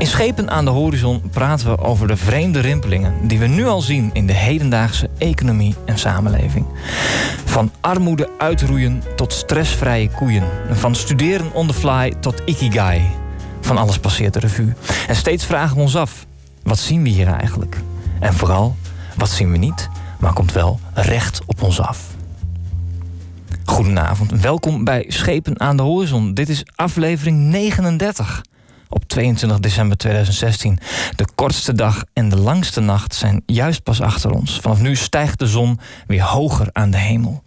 In Schepen aan de horizon praten we over de vreemde rimpelingen die we nu al zien in de hedendaagse economie en samenleving. Van armoede uitroeien tot stressvrije koeien. Van studeren on the fly tot ikigai. Van alles passeert de revue. En steeds vragen we ons af: wat zien we hier eigenlijk? En vooral, wat zien we niet, maar komt wel recht op ons af. Goedenavond, welkom bij Schepen aan de Horizon. Dit is aflevering 39 op 22 december 2016. De kortste dag en de langste nacht zijn juist pas achter ons. Vanaf nu stijgt de zon weer hoger aan de hemel.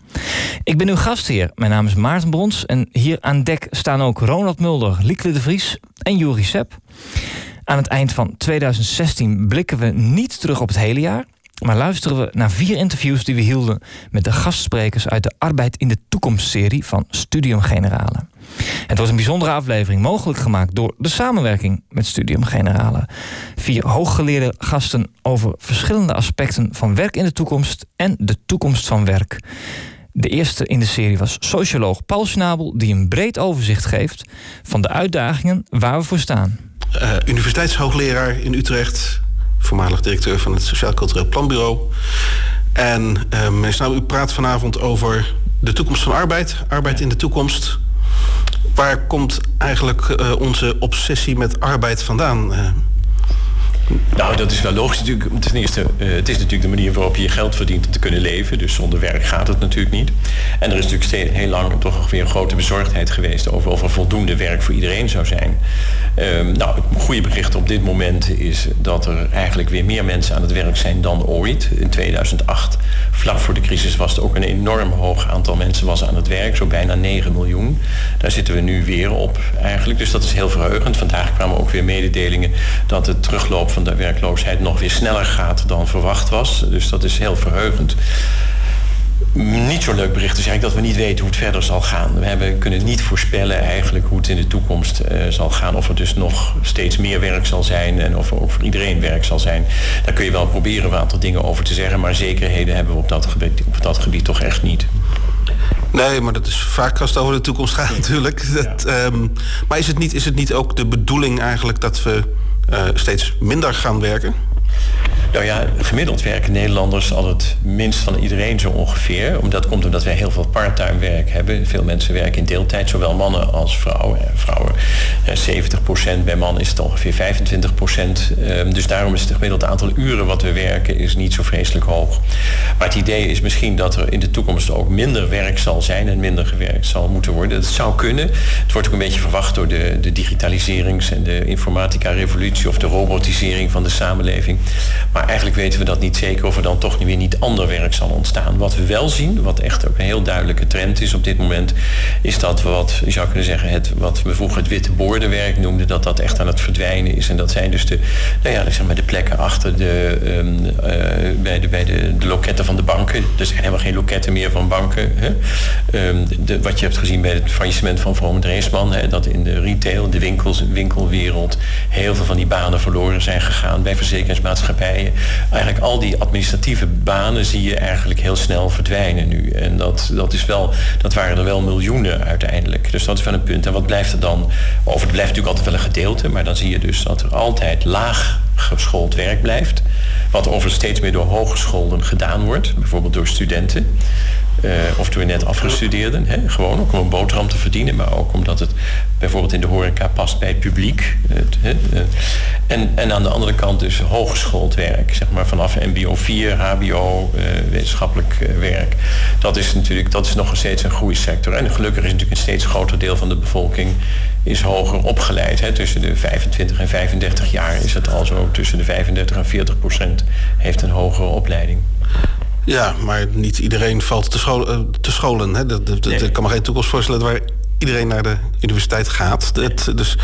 Ik ben uw gastheer. Mijn naam is Maarten Brons en hier aan dek staan ook Ronald Mulder, Liekle de Vries en Juri Sepp. Aan het eind van 2016 blikken we niet terug op het hele jaar, maar luisteren we naar vier interviews die we hielden met de gastsprekers uit de Arbeid in de Toekomst-serie van Studium Generale. Het was een bijzondere aflevering, mogelijk gemaakt door de samenwerking met Studium Generale. Vier hooggeleerde gasten over verschillende aspecten van werk in de toekomst en de toekomst van werk. De eerste in de serie was socioloog Paul Schnabel, die een breed overzicht geeft van de uitdagingen waar we voor staan. Uh, universiteitshoogleraar in Utrecht, voormalig directeur van het Sociaal Cultureel Planbureau. En uh, meneer Snabel, u praat vanavond over de toekomst van arbeid, arbeid in de toekomst. Waar komt eigenlijk uh, onze obsessie met arbeid vandaan? Nou, dat is wel logisch natuurlijk. Ten eerste, uh, het is natuurlijk de manier waarop je je geld verdient om te kunnen leven. Dus zonder werk gaat het natuurlijk niet. En er is natuurlijk steeds heel lang toch weer een grote bezorgdheid geweest over of er voldoende werk voor iedereen zou zijn. Um, nou, het goede bericht op dit moment is dat er eigenlijk weer meer mensen aan het werk zijn dan ooit. In 2008, vlak voor de crisis, was het ook een enorm hoog aantal mensen was aan het werk. Zo bijna 9 miljoen. Daar zitten we nu weer op eigenlijk. Dus dat is heel verheugend. Vandaag kwamen ook weer mededelingen dat het terugloop van de werkloosheid nog weer sneller gaat dan verwacht was. Dus dat is heel verheugend. Niet zo leuk bericht is eigenlijk dat we niet weten hoe het verder zal gaan. We hebben, kunnen niet voorspellen eigenlijk hoe het in de toekomst uh, zal gaan. Of er dus nog steeds meer werk zal zijn en of er ook voor iedereen werk zal zijn. Daar kun je wel proberen een aantal dingen over te zeggen. Maar zekerheden hebben we op dat gebied, op dat gebied toch echt niet. Nee, maar dat is vaak als het over de toekomst gaat natuurlijk. Dat, um, maar is het, niet, is het niet ook de bedoeling eigenlijk dat we uh, steeds minder gaan werken? Nou ja, gemiddeld werken Nederlanders al het minst van iedereen zo ongeveer. Dat komt omdat wij heel veel parttime werk hebben. Veel mensen werken in deeltijd, zowel mannen als vrouwen. Vrouwen 70%, bij mannen is het ongeveer 25%. Dus daarom is het gemiddeld aantal uren wat we werken is niet zo vreselijk hoog. Maar het idee is misschien dat er in de toekomst ook minder werk zal zijn en minder gewerkt zal moeten worden. Dat zou kunnen. Het wordt ook een beetje verwacht door de, de digitaliserings- en de informatica-revolutie of de robotisering van de samenleving. Maar eigenlijk weten we dat niet zeker of er dan toch weer niet ander werk zal ontstaan. Wat we wel zien, wat echt ook een heel duidelijke trend is op dit moment, is dat we wat, je zou kunnen zeggen, het, wat we vroeger het witte noemden, dat dat echt aan het verdwijnen is. En dat zijn dus de, nou ja, zeg maar de plekken achter de, um, uh, bij, de, bij de, de loketten van de banken. Er zijn helemaal geen loketten meer van banken. Hè? Um, de, wat je hebt gezien bij het faillissement van Vroom Dreesman, hè, dat in de retail, de winkels, winkelwereld, heel veel van die banen verloren zijn gegaan bij verzekeringsmaatschappijen eigenlijk al die administratieve banen zie je eigenlijk heel snel verdwijnen nu. En dat, dat, is wel, dat waren er wel miljoenen uiteindelijk. Dus dat is wel een punt. En wat blijft er dan over? Het blijft natuurlijk altijd wel een gedeelte, maar dan zie je dus dat er altijd laag geschoold werk blijft. Wat over steeds meer door hogescholen gedaan wordt, bijvoorbeeld door studenten. Uh, of door net afgestudeerden. Hè? Gewoon ook om een boterham te verdienen, maar ook omdat het bijvoorbeeld in de horeca past bij het publiek. Uh, en, en aan de andere kant dus hooggeschoold werk, zeg maar vanaf MBO 4, HBO, wetenschappelijk werk. Dat is natuurlijk dat is nog steeds een groeisector. En gelukkig is natuurlijk een steeds groter deel van de bevolking is hoger opgeleid. Hè. Tussen de 25 en 35 jaar is het al zo. Tussen de 35 en 40 procent heeft een hogere opleiding. Ja, maar niet iedereen valt te, scholen. Te scholen hè. Dat, dat, nee. Ik kan me geen toekomst voorstellen waar iedereen naar de universiteit gaat. Het, dus,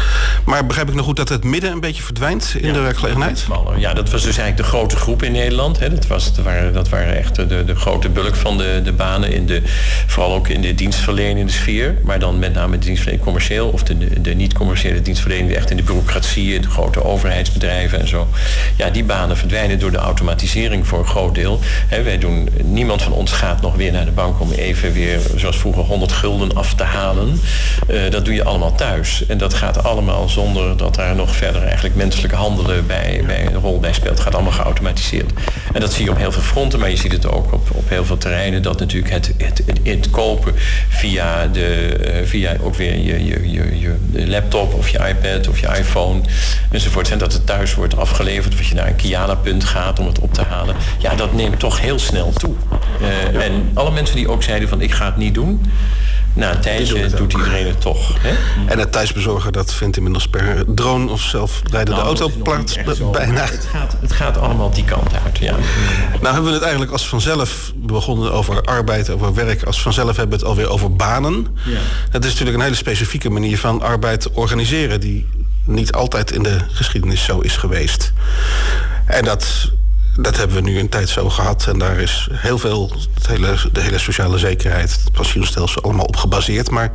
maar begrijp ik nog goed dat het midden een beetje verdwijnt in de werkgelegenheid? Ja, dat was dus eigenlijk de grote groep in Nederland. Hè. Dat, was, dat, waren, dat waren echt de, de grote bulk van de, de banen, in de, vooral ook in de dienstverlenende sfeer. Maar dan met name de dienstverlening commercieel of de, de niet-commerciële dienstverlening, echt in de bureaucratie, in de grote overheidsbedrijven en zo. Ja, die banen verdwijnen door de automatisering voor een groot deel. wij doen, niemand van ons gaat nog weer naar de bank om even weer, zoals vroeger, 100 gulden af te halen. Uh, dat doe je allemaal thuis. En dat gaat allemaal zonder dat daar nog verder eigenlijk menselijke handelen bij, bij een rol bij speelt. Het gaat allemaal geautomatiseerd. En dat zie je op heel veel fronten, maar je ziet het ook op, op heel veel terreinen. Dat natuurlijk het, het, het, kopen via, de, uh, via ook weer je, je, je, je laptop of je iPad of je iPhone enzovoort. En dat het thuis wordt afgeleverd. Of je naar een Kiana-punt gaat om het op te halen. Ja, dat neemt toch heel snel toe. Uh, en alle mensen die ook zeiden van ik ga het niet doen na een tijdje doet iedereen het toch. Hè? En het thuisbezorgen, dat vindt inmiddels per drone of zelfrijdende nou, auto plaats bijna. Het gaat, het gaat allemaal die kant uit, ja. Nou hebben we het eigenlijk als vanzelf begonnen over arbeid, over werk. Als vanzelf hebben we het alweer over banen. Ja. Dat is natuurlijk een hele specifieke manier van arbeid organiseren... die niet altijd in de geschiedenis zo is geweest. En dat dat hebben we nu een tijd zo gehad. En daar is heel veel, het hele, de hele sociale zekerheid, het pensioenstelsel allemaal op gebaseerd. Maar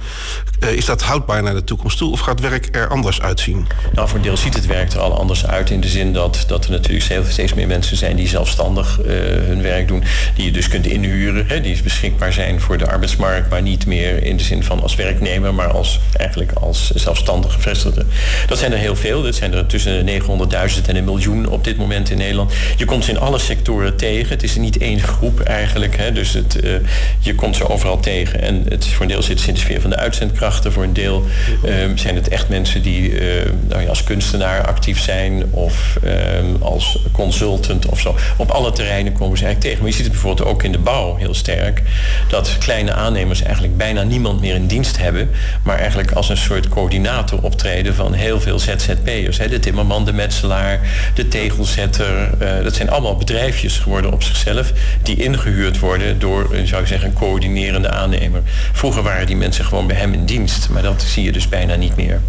uh, is dat houdbaar naar de toekomst toe of gaat werk er anders uitzien? Nou, voor een deel ziet het werk er al anders uit. In de zin dat, dat er natuurlijk steeds meer mensen zijn die zelfstandig uh, hun werk doen. Die je dus kunt inhuren. Hè, die beschikbaar zijn voor de arbeidsmarkt. Maar niet meer in de zin van als werknemer, maar als, eigenlijk als zelfstandig gevestigde. Dat zijn er heel veel. Dat zijn er tussen 900.000 en een miljoen op dit moment in Nederland. Je komt in alle sectoren tegen. Het is niet één groep eigenlijk. Hè, dus het, uh, je komt ze overal tegen. En het voor een deel zit in de sfeer van de uitzendkracht voor een deel um, zijn het echt mensen die uh, nou als kunstenaar actief zijn of um, als consultant of zo. Op alle terreinen komen ze eigenlijk tegen. Maar je ziet het bijvoorbeeld ook in de bouw heel sterk. Dat kleine aannemers eigenlijk bijna niemand meer in dienst hebben. Maar eigenlijk als een soort coördinator optreden van heel veel ZZP'ers. De timmerman, de metselaar, de tegelzetter. Uh, dat zijn allemaal bedrijfjes geworden op zichzelf. Die ingehuurd worden door, zou ik zeggen, een coördinerende aannemer. Vroeger waren die mensen gewoon bij hem in dienst maar dat zie je dus bijna niet meer.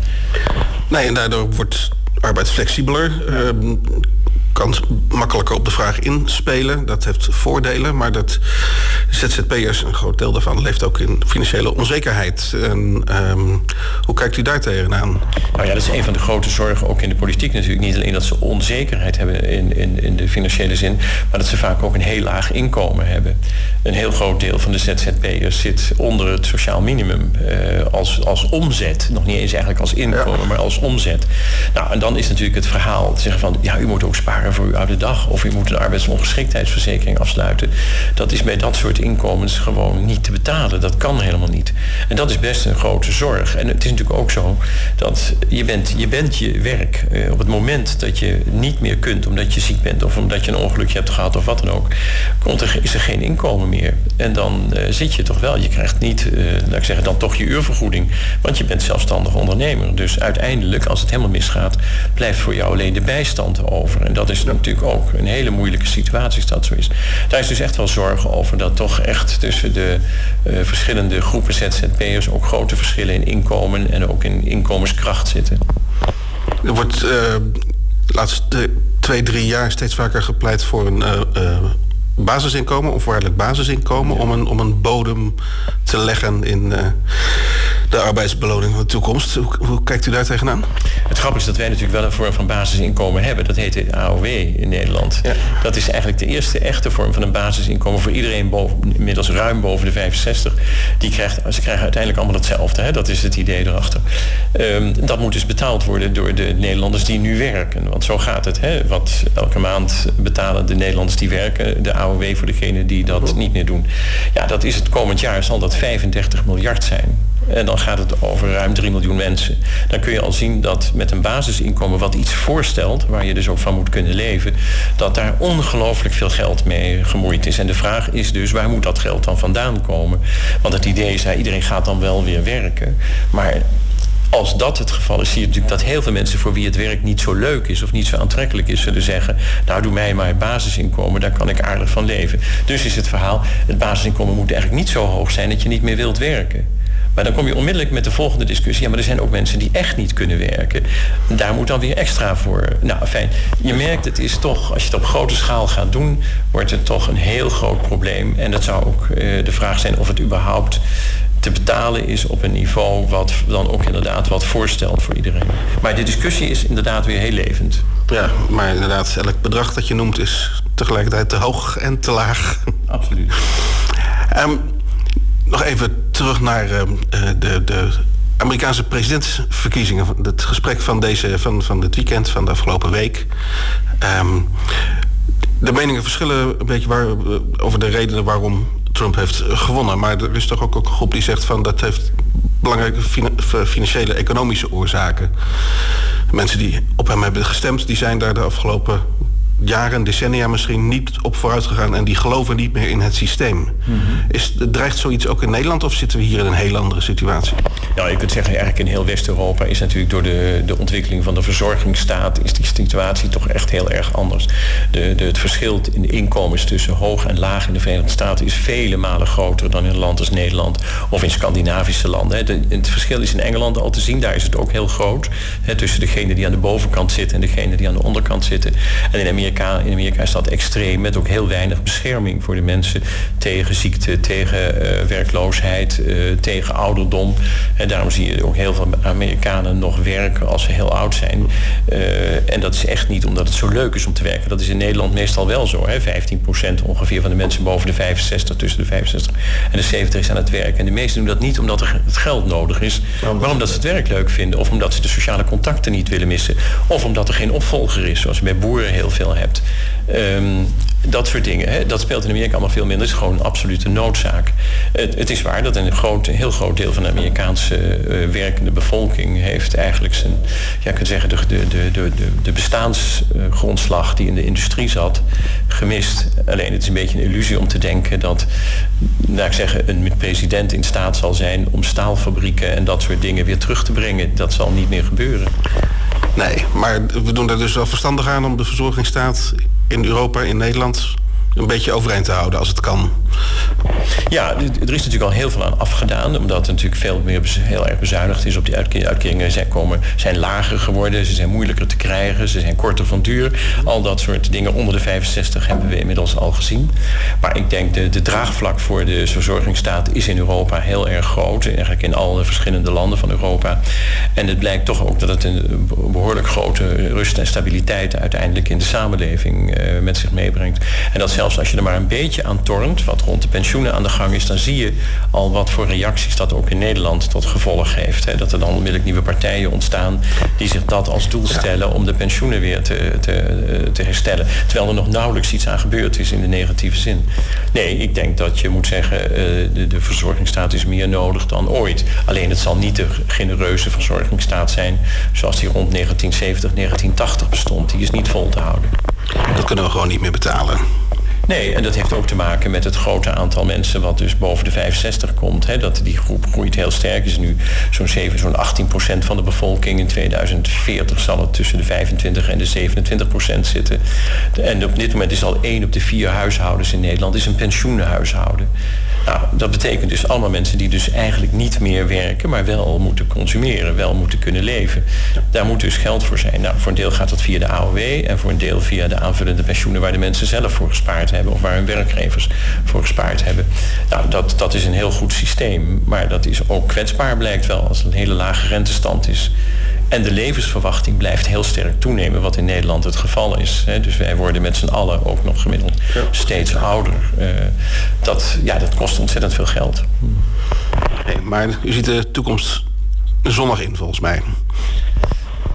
Nee, en daardoor wordt arbeid flexibeler. Uh, kan makkelijker op de vraag inspelen. Dat heeft voordelen, maar dat ZZP'ers, een groot deel daarvan, leeft ook in financiële onzekerheid. En, um, hoe kijkt u daar tegenaan? Nou ja, dat is een van de grote zorgen, ook in de politiek natuurlijk. Niet alleen dat ze onzekerheid hebben in, in, in de financiële zin, maar dat ze vaak ook een heel laag inkomen hebben. Een heel groot deel van de ZZP'ers zit onder het sociaal minimum uh, als, als omzet. Nog niet eens eigenlijk als inkomen, maar als omzet. Nou, en dan is natuurlijk het verhaal te zeggen van, ja, u moet ook sparen voor uw oude dag. Of u moet een arbeidsongeschiktheidsverzekering afsluiten. Dat is bij dat soort inkomens gewoon niet te betalen. Dat kan helemaal niet. En dat is best een grote zorg. En het is natuurlijk ook zo dat je bent je, bent je werk. Uh, op het moment dat je niet meer kunt omdat je ziek bent... of omdat je een ongelukje hebt gehad of wat dan ook... Komt er, is er geen inkomen meer. En dan uh, zit je toch wel. Je krijgt niet, uh, laat ik zeggen, dan toch je uurvergoeding. Want je bent zelfstandig ondernemer. Dus uiteindelijk, als het helemaal misgaat... blijft voor jou alleen de bijstand over. En dat is is natuurlijk ook een hele moeilijke situatie als dat zo is. Daar is dus echt wel zorgen over dat toch echt tussen de uh, verschillende groepen ZZP'ers ook grote verschillen in inkomen en ook in inkomenskracht zitten. Er wordt uh, de laatste twee, drie jaar steeds vaker gepleit voor een uh, basisinkomen, of waarlijk basisinkomen, om, een, om een bodem te leggen in de arbeidsbeloning van de toekomst. Hoe, hoe, kijkt u daar tegenaan? Het grappige is dat wij natuurlijk wel een vorm van basisinkomen hebben. Dat heet de AOW in Nederland. Ja. Dat is eigenlijk de eerste echte vorm van een basisinkomen voor iedereen boven, inmiddels ruim boven de 65. Die krijgt, ze krijgen uiteindelijk allemaal hetzelfde. Hè? Dat is het idee erachter. Um, dat moet dus betaald worden door de Nederlanders die nu werken. Want zo gaat het. Hè? Want elke maand betalen de Nederlanders die werken de AOW voor degenen die dat niet meer doen. Ja, dat is het komend jaar zal dat 35 miljard zijn. En dan gaat het over ruim 3 miljoen mensen. Dan kun je al zien dat met een basisinkomen wat iets voorstelt, waar je dus ook van moet kunnen leven, dat daar ongelooflijk veel geld mee gemoeid is. En de vraag is dus, waar moet dat geld dan vandaan komen? Want het idee is, ja, iedereen gaat dan wel weer werken. Maar als dat het geval is, zie je natuurlijk dat heel veel mensen voor wie het werk niet zo leuk is of niet zo aantrekkelijk is, zullen zeggen, nou doe mij maar basisinkomen, daar kan ik aardig van leven. Dus is het verhaal, het basisinkomen moet eigenlijk niet zo hoog zijn dat je niet meer wilt werken. Maar dan kom je onmiddellijk met de volgende discussie. Ja, maar er zijn ook mensen die echt niet kunnen werken. Daar moet dan weer extra voor. Nou, fijn. Je merkt, het is toch, als je het op grote schaal gaat doen, wordt het toch een heel groot probleem. En dat zou ook de vraag zijn of het überhaupt te betalen is op een niveau wat dan ook inderdaad wat voorstelt voor iedereen. Maar de discussie is inderdaad weer heel levend. Ja, maar inderdaad, elk bedrag dat je noemt is tegelijkertijd te hoog en te laag. Absoluut. um, nog even terug naar uh, de, de Amerikaanse presidentsverkiezingen. Het gesprek van, deze, van, van dit weekend, van de afgelopen week. Um, de meningen verschillen een beetje waar, over de redenen waarom Trump heeft gewonnen. Maar er is toch ook een groep die zegt van dat heeft belangrijke financiële, economische oorzaken. Mensen die op hem hebben gestemd, die zijn daar de afgelopen jaren, decennia misschien niet op vooruit gegaan en die geloven niet meer in het systeem. Mm Is, dreigt zoiets ook in Nederland of zitten we hier in een heel andere situatie? Nou, je kunt zeggen eigenlijk in heel West-Europa is natuurlijk door de, de ontwikkeling van de verzorgingsstaat is die situatie toch echt heel erg anders. De, de, het verschil in de inkomens tussen hoog en laag in de Verenigde Staten is vele malen groter dan in een land als Nederland of in Scandinavische landen. het verschil is in Engeland al te zien, daar is het ook heel groot. tussen degene die aan de bovenkant zitten en degene die aan de onderkant zitten. En in Amerika in Amerika is dat extreem met ook heel weinig bescherming voor de mensen tegen ziekte, tegen uh, werkloosheid, uh, tegen ouderdom. En daarom zie je ook heel veel Amerikanen nog werken als ze heel oud zijn. Uh, en dat is echt niet omdat het zo leuk is om te werken. Dat is in Nederland meestal wel zo. Hè? 15% ongeveer van de mensen boven de 65, tussen de 65 en de 70 is aan het werk. En de meesten doen dat niet omdat er het geld nodig is, maar omdat ze het werk leuk vinden. Of omdat ze de sociale contacten niet willen missen. Of omdat er geen opvolger is, zoals bij boeren heel veel hebt. Um, dat soort dingen. Hè, dat speelt in Amerika allemaal veel minder. Het is gewoon een absolute noodzaak. Het, het is waar dat een, groot, heel groot deel van de Amerikaanse uh, werkende bevolking heeft eigenlijk zijn, ja, kan zeggen, de, de, de, de, bestaansgrondslag die in de industrie zat, gemist. Alleen het is een beetje een illusie om te denken dat, nou ik zeggen, een president in staat zal zijn om staalfabrieken en dat soort dingen weer terug te brengen. Dat zal niet meer gebeuren. Nee, maar we doen er dus wel verstandig aan om de verzorgingsstaat in Europa, in Nederland een beetje overeind te houden als het kan. Ja, er is natuurlijk al heel veel aan afgedaan. Omdat er natuurlijk veel meer heel erg bezuinigd is op die uitkeringen. Uitkeringen zijn, komen, zijn lager geworden. Ze zijn moeilijker te krijgen. Ze zijn korter van duur. Al dat soort dingen onder de 65 hebben we inmiddels al gezien. Maar ik denk de, de draagvlak voor de verzorgingsstaat is in Europa heel erg groot. Eigenlijk in alle verschillende landen van Europa. En het blijkt toch ook dat het een behoorlijk grote rust en stabiliteit uiteindelijk in de samenleving uh, met zich meebrengt. En dat zelfs als je er maar een beetje aan tornt, wat rond de pensioenen aan de gang is, dan zie je al wat voor reacties dat ook in Nederland tot gevolg heeft. Hè. Dat er dan onmiddellijk nieuwe partijen ontstaan die zich dat als doel stellen om de pensioenen weer te, te, te herstellen. Terwijl er nog nauwelijks iets aan gebeurd is in de negatieve zin. Nee, ik denk dat je moet zeggen, uh, de, de verzorgingsstaat is meer nodig dan ooit. Alleen het zal niet de genereuze verzorgingsstaat zijn zoals die rond 1970, 1980 bestond. Die is niet vol te houden. Dat kunnen we gewoon niet meer betalen. Nee, en dat heeft ook te maken met het grote aantal mensen wat dus boven de 65 komt. Hè. Dat die groep groeit heel sterk. Is nu zo'n zo'n 18 procent van de bevolking. In 2040 zal het tussen de 25 en de 27 procent zitten. En op dit moment is al één op de vier huishoudens in Nederland is een pensioenhuishouden. Nou, dat betekent dus allemaal mensen die dus eigenlijk niet meer werken, maar wel moeten consumeren, wel moeten kunnen leven. Daar moet dus geld voor zijn. Nou, voor een deel gaat dat via de AOW en voor een deel via de aanvullende pensioenen waar de mensen zelf voor gespaard hebben of waar hun werkgevers voor gespaard hebben. Nou, dat, dat is een heel goed systeem, maar dat is ook kwetsbaar blijkt wel als een hele lage rentestand is. En de levensverwachting blijft heel sterk toenemen, wat in Nederland het geval is. Dus wij worden met z'n allen ook nog gemiddeld steeds ouder. Eh, dat, ja, dat kost ontzettend veel geld. maar u ziet de toekomst zonnig in, volgens mij.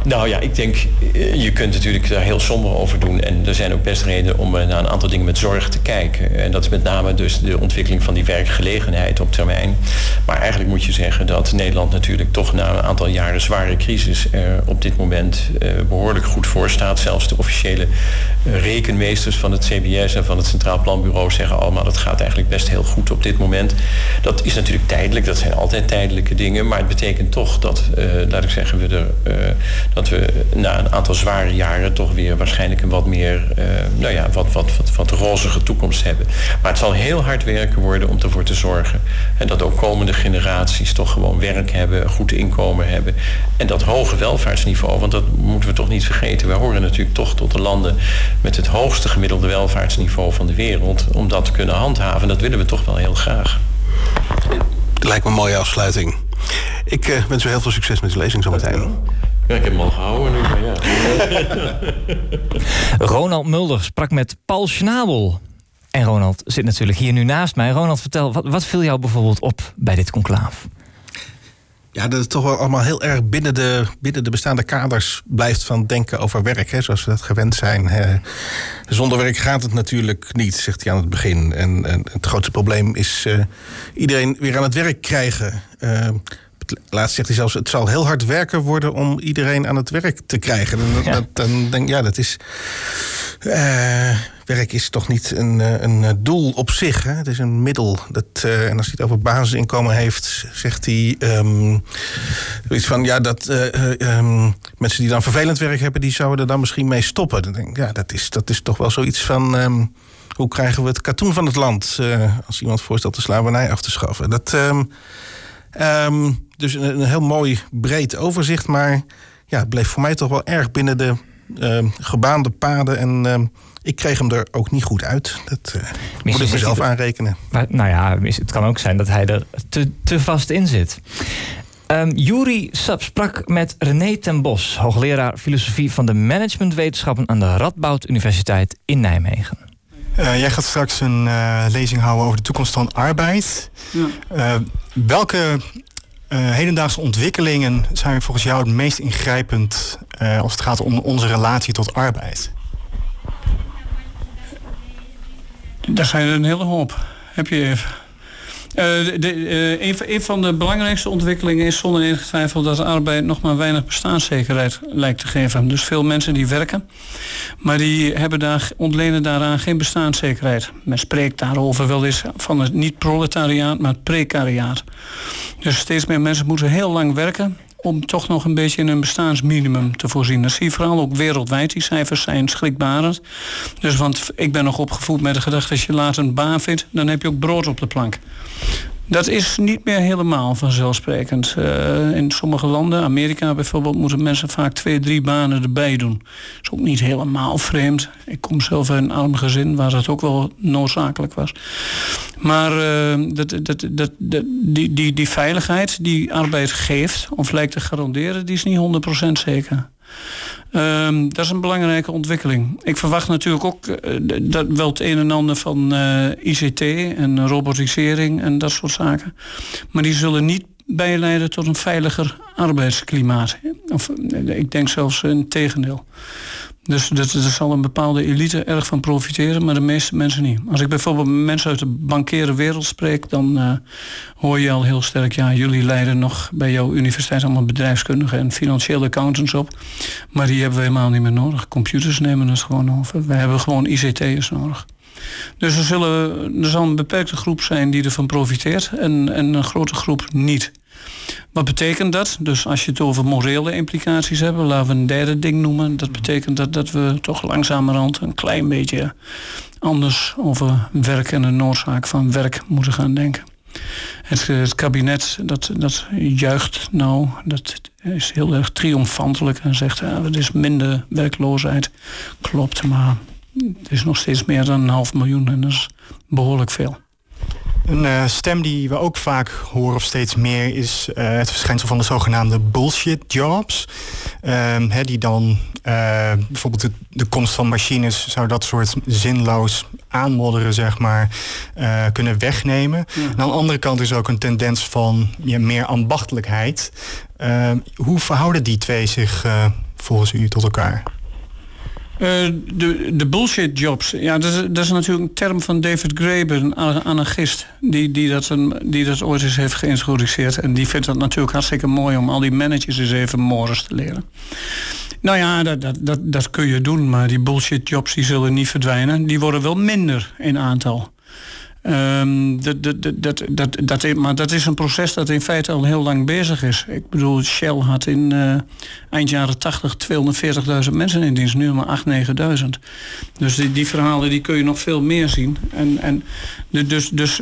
Nou ja, ik denk, eh, je kunt natuurlijk daar heel somber over doen. En er zijn ook best redenen om eh, naar een aantal dingen met zorg te kijken. En dat is met name dus de ontwikkeling van die werkgelegenheid op termijn. Maar eigenlijk moet je zeggen dat Nederland natuurlijk toch na een aantal jaren zware crisis er op dit moment eh, behoorlijk goed voor staat. Zelfs de officiële rekenmeesters van het CBS en van het Centraal Planbureau zeggen allemaal dat gaat eigenlijk best heel goed op dit moment. Dat is natuurlijk tijdelijk, dat zijn altijd tijdelijke dingen. Maar het betekent toch dat, laat ik zeggen, we er dat we na een aantal zware jaren toch weer waarschijnlijk een wat meer, uh, nou ja, wat, wat, wat, wat rozige toekomst hebben. Maar het zal heel hard werken worden om ervoor te zorgen. En dat ook komende generaties toch gewoon werk hebben, een goed inkomen hebben. En dat hoge welvaartsniveau, want dat moeten we toch niet vergeten. Wij horen natuurlijk toch tot de landen met het hoogste gemiddelde welvaartsniveau van de wereld. Om dat te kunnen handhaven, dat willen we toch wel heel graag. Lijkt me een mooie afsluiting. Ik uh, wens u heel veel succes met de lezing zometeen. Ja, ik heb hem al gehouden nu, maar ja. Ronald Mulder sprak met Paul Schnabel. En Ronald zit natuurlijk hier nu naast mij. Ronald, vertel, wat, wat viel jou bijvoorbeeld op bij dit conclaaf? Ja, dat het toch wel allemaal heel erg binnen de, binnen de bestaande kaders blijft van denken over werk, hè, zoals we dat gewend zijn. Zonder werk gaat het natuurlijk niet, zegt hij aan het begin. En, en het grootste probleem is uh, iedereen weer aan het werk krijgen. Uh, laatst zegt hij zelfs: het zal heel hard werken worden om iedereen aan het werk te krijgen. En ja. dat, dan denk ja, dat is. Uh, werk is toch niet een, eh, een eh, doel op zich. Hè? Het is een middel. Dat, uh, en als hij het over basisinkomen heeft, zegt hij um, iets van ja, dat uh, um, mensen die dan vervelend werk hebben, die zouden er dan misschien mee stoppen. Dan denk ik, ja, dat is, dat is toch wel zoiets van. Um, hoe krijgen we het katoen van het land als iemand voorstelt de slavernij af te schaffen? Dat, dus een, een, heel mooi breed overzicht, maar ja, het bleef voor mij toch wel erg binnen de gebaande paden en ik kreeg hem er ook niet goed uit. Dat uh, moet ik mezelf aanrekenen. Maar, nou ja, het kan ook zijn dat hij er te, te vast in zit. Um, Juri Sap sprak met René ten Bos, hoogleraar filosofie van de managementwetenschappen aan de Radboud Universiteit in Nijmegen. Uh, jij gaat straks een uh, lezing houden over de toekomst van arbeid. Ja. welke hedendaagse ontwikkelingen zijn volgens jou het meest ingrijpend als het gaat om onze relatie tot arbeid? Daar zijn er een hele hoop. Heb je even. De, uh, een, van de belangrijkste ontwikkelingen is zonder enige twijfel dat arbeid nog maar weinig bestaanszekerheid lijkt te geven. Dus veel mensen die werken, maar die hebben daar, ontlenen daaraan geen bestaanszekerheid. Men spreekt daarover wel eens van het niet proletariaat, maar het precariaat. Dus steeds meer mensen moeten heel lang werken om toch nog een beetje in een bestaansminimum te voorzien. Dat zie je vooral ook wereldwijd. Die cijfers zijn schrikbarend. Dus want ik ben nog opgevoed met de gedachte... als je later een baan vindt, dan heb je ook brood op de plank. Dat is niet meer helemaal vanzelfsprekend. Uh, in sommige landen, Amerika bijvoorbeeld, moeten mensen vaak twee, drie banen erbij doen. Dat is ook niet helemaal vreemd. Ik kom zelf uit een arm gezin waar dat ook wel noodzakelijk was. Maar uh, dat, dat, dat, die, die, die veiligheid die arbeid geeft, of lijkt te garanderen, die is niet 100% zeker. Um, dat is een belangrijke ontwikkeling. Ik verwacht natuurlijk ook uh, dat wel het een en ander van uh, ICT en robotisering en dat soort zaken. Maar die zullen niet bijleiden tot een veiliger arbeidsklimaat. Of, ik denk zelfs in tegendeel. Dus er zal een bepaalde elite erg van profiteren, maar de meeste mensen niet. Als ik bijvoorbeeld mensen uit de bankeren wereld spreek, dan uh, hoor je al heel sterk, ja, jullie leiden nog bij jouw universiteit allemaal bedrijfskundigen en financiële accountants op. Maar die hebben we helemaal niet meer nodig. Computers nemen het gewoon over. We hebben gewoon ICT'ers nodig. Dus er, zullen, er zal een beperkte groep zijn die ervan profiteert en, en een grote groep niet. Wat betekent dat? Dus als je het over morele implicaties hebt, laten we een derde ding noemen. Dat betekent dat, dat we toch langzamerhand een klein beetje anders over werk en de noodzaak van werk moeten gaan denken. Het, het kabinet dat, dat juicht nou, dat is heel erg triomfantelijk en zegt ja, het is minder werkloosheid. Klopt, maar het is nog steeds meer dan een half miljoen en dat is behoorlijk veel. Een uh, stem die we ook vaak horen of steeds meer is uh, het verschijnsel van de zogenaamde bullshit jobs. Uh, die dan uh, bijvoorbeeld de, de, komst van machines zou dat soort zinloos aanmodderen, zeg maar, kunnen wegnemen. Ja. aan de andere kant is ook een tendens van ja, meer ambachtelijkheid. Ehm, hoe verhouden die twee zich volgens u tot elkaar? Uh, de, de bullshit jobs. Ja, dat is, dat is natuurlijk een term van David Graeber, een anarchist, die, die, dat een, die dat ooit eens heeft geïntroduceerd. En die vindt dat natuurlijk hartstikke mooi om al die managers eens even morgens te leren. Nou ja, dat, dat, dat, dat kun je doen, maar die bullshit jobs die zullen niet verdwijnen. Die worden wel minder in aantal. Um, dat, dat, dat, dat, maar dat is een proces dat in feite al heel lang bezig is. Ik bedoel, Shell had in uh, eind jaren 80 240.000 mensen in dienst, nu maar 8.000, 9.000. Dus die, die verhalen die kun je nog veel meer zien. En, en, dus, dus,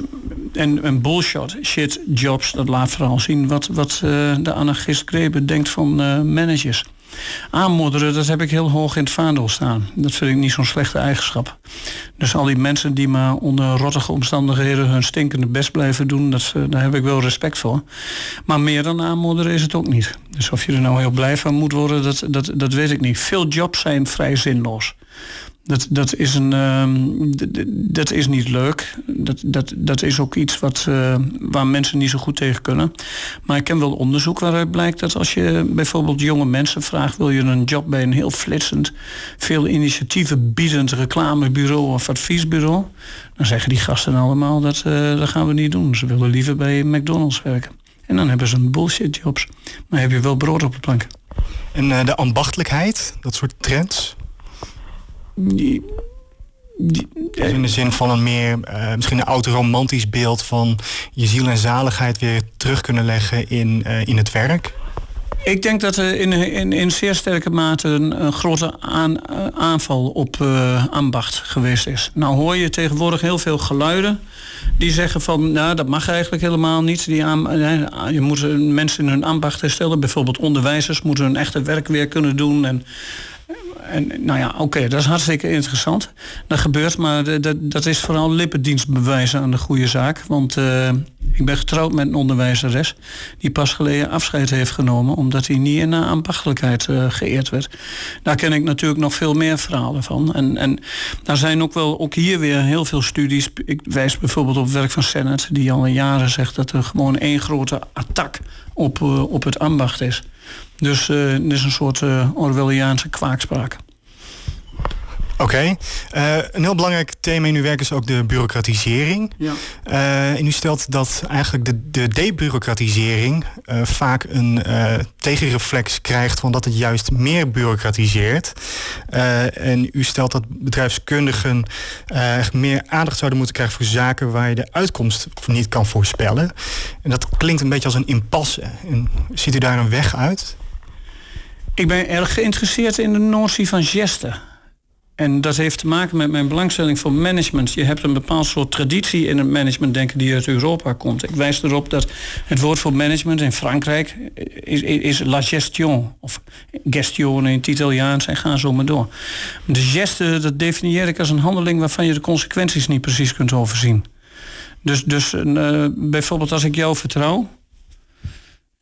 en, en bullshit, shit, jobs, dat laat vooral zien wat, wat uh, de anarchist Grebe denkt van uh, managers. Aanmodderen, dat heb ik heel hoog in het vaandel staan. Dat vind ik niet zo'n slechte eigenschap. Dus al die mensen die maar onder rottige omstandigheden hun stinkende best blijven doen, dat, eh, daar heb ik wel respect voor. Maar meer dan aanmodderen is het ook niet. Dus of je er nou heel blij van moet worden, dat, dat, dat weet ik niet. Veel jobs zijn vrij zinloos. Dat, dat, is een, uh, dat is niet leuk. Dat, dat, dat is ook iets wat, uh, waar mensen niet zo goed tegen kunnen. Maar ik ken wel onderzoek waaruit blijkt dat als je bijvoorbeeld jonge mensen vraagt... wil je een job bij een heel flitsend, veel initiatieven biedend reclamebureau of adviesbureau... dan zeggen die gasten allemaal dat, uh, dat gaan we niet doen. Ze willen liever bij McDonald's werken. En dan hebben ze een bullshit jobs. Maar heb je wel brood op de plank. En uh, de ambachtelijkheid, dat soort trends? Die, die, in de zin van een meer, uh, misschien een oud-romantisch beeld van je ziel en zaligheid weer terug kunnen leggen in, uh, in het werk? Ik denk dat er in, in, in zeer sterke mate een, een grote aan, aanval op uh, ambacht geweest is. Nou hoor je tegenwoordig heel veel geluiden die zeggen van, nou dat mag eigenlijk helemaal niet. Die aan, je moet mensen in hun ambacht herstellen. Bijvoorbeeld onderwijzers moeten hun echte werk weer kunnen doen. En en nou ja, oké, dat is hartstikke interessant. Dat gebeurt, maar dat, dat is vooral lippendienstbewijzen aan de goede zaak. Want uh, ik ben getrouwd met een onderwijzeres die pas geleden afscheid heeft genomen omdat hij niet in ambachtelijkheid uh, geëerd werd. Daar ken ik natuurlijk nog veel meer verhalen van. En, en daar zijn ook wel ook hier weer heel veel studies. Ik wijs bijvoorbeeld op werk van Sennet, die al jaren zegt dat er gewoon één grote attack op, uh, op het ambacht is. Dus uh, het is een soort Orwelliaanse kwaakspraak. Oké. Okay. Uh, een heel belangrijk thema in uw werk is ook de bureaucratisering. Ja. Uh, en u stelt dat eigenlijk de, de debureaucratisering uh, vaak een tegenreflex krijgt van dat het juist meer bureaucratiseert. en u stelt dat bedrijfskundigen meer aandacht zouden moeten krijgen voor zaken waar je de uitkomst niet kan voorspellen. En dat klinkt een beetje als een impasse. En ziet u daar een weg uit? Ik ben erg geïnteresseerd in de notie van gesten. En dat heeft te maken met mijn belangstelling voor management. Je hebt een bepaald soort traditie in het management denken die uit Europa komt. Ik wijs erop dat het woord voor management in Frankrijk is, is la gestion. Of gestion in het Italiaans en ga zo maar door. De geste, dat definieer ik als een handeling waarvan je de consequenties niet precies kunt overzien. Dus, dus uh, bijvoorbeeld als ik jou vertrouw,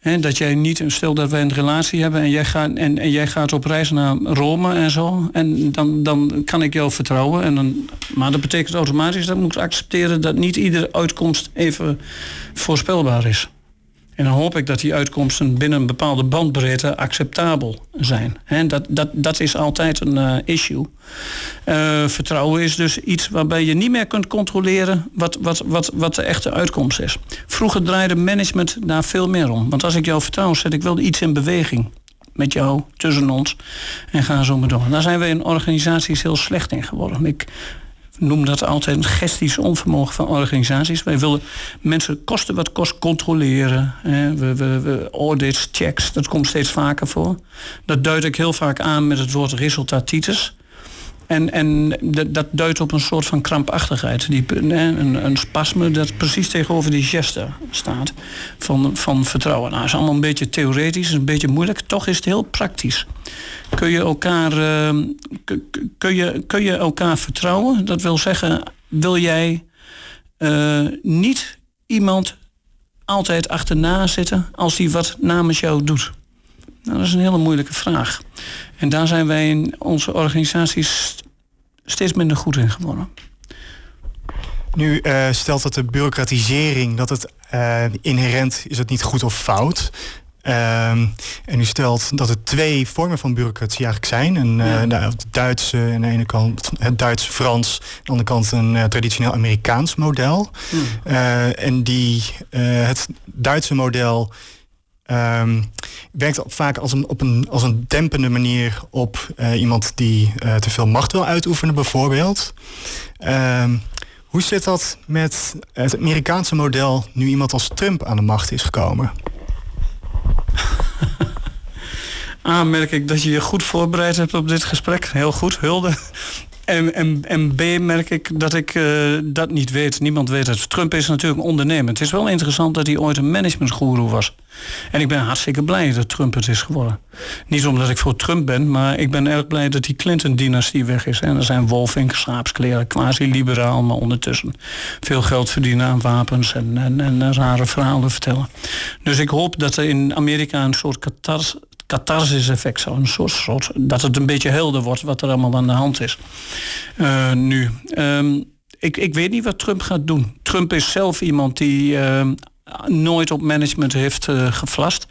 He, dat jij niet, stel dat wij een relatie hebben en jij gaat, en, en jij gaat op reis naar Rome en zo. En dan, dan kan ik jou vertrouwen. En dan, maar dat betekent automatisch dat ik moet accepteren dat niet iedere uitkomst even voorspelbaar is. En dan hoop ik dat die uitkomsten binnen een bepaalde bandbreedte acceptabel zijn. He, dat, dat, dat is altijd een uh, issue. Uh, vertrouwen is dus iets waarbij je niet meer kunt controleren wat, wat, wat, wat de echte uitkomst is. Vroeger draaide management daar veel meer om. Want als ik jou vertrouw, zet ik wel iets in beweging met jou, tussen ons. En gaan zo maar door. Daar zijn we in organisaties heel slecht in geworden. Ik noem dat altijd een gestisch onvermogen van organisaties. Wij willen mensen kosten wat kost controleren. We, we, we, audits, checks, dat komt steeds vaker voor. Dat duid ik heel vaak aan met het woord resultatitis. En, en dat duidt op een soort van krampachtigheid. Die, een, een spasme dat precies tegenover die geste staat van, van vertrouwen. Nou, is allemaal een beetje theoretisch, een beetje moeilijk. Toch is het heel praktisch. Kun je elkaar, uh, kun je, kun je elkaar vertrouwen? Dat wil zeggen, wil jij uh, niet iemand altijd achterna zitten als hij wat namens jou doet? Nou, dat is een hele moeilijke vraag. En daar zijn wij in onze organisaties steeds minder goed in geworden. Nu uh, stelt dat de bureaucratisering, dat het uh, inherent is het niet goed of fout. Um, en u stelt dat er twee vormen van bureaucratie eigenlijk zijn. Een, ja. uh, het Duitse aan de ene kant het Duits-Frans, aan de andere kant een uh, traditioneel Amerikaans model. Mm. Uh, en die, het Duitse model Um, werkt vaak als een, op een, als een dempende manier op uh, iemand die uh, te veel macht wil uitoefenen, bijvoorbeeld. Um, Hoe zit dat met het Amerikaanse model nu iemand als Trump aan de macht is gekomen? A, merk ik dat je je goed voorbereid hebt op dit gesprek. Heel goed, hulde. En, en, en B merk ik dat ik uh, dat niet weet. Niemand weet het. Trump is natuurlijk een ondernemer. Het is wel interessant dat hij ooit een managementgoeroe was. En ik ben hartstikke blij dat Trump het is geworden. Niet omdat ik voor Trump ben, maar ik ben erg blij dat die Clinton-dynastie weg is. En er zijn wolfink, schaapskleren, quasi-liberaal, maar ondertussen veel geld verdienen aan wapens en, en, en rare verhalen vertellen. Dus ik hoop dat er in Amerika een soort catars catharsis effect. Zo'n soort, soort, dat het een beetje helder wordt wat er allemaal aan de hand is. Uh, nu, um, ik, ik weet niet wat Trump gaat doen. Trump is zelf iemand die uh, nooit op management heeft uh, geflast.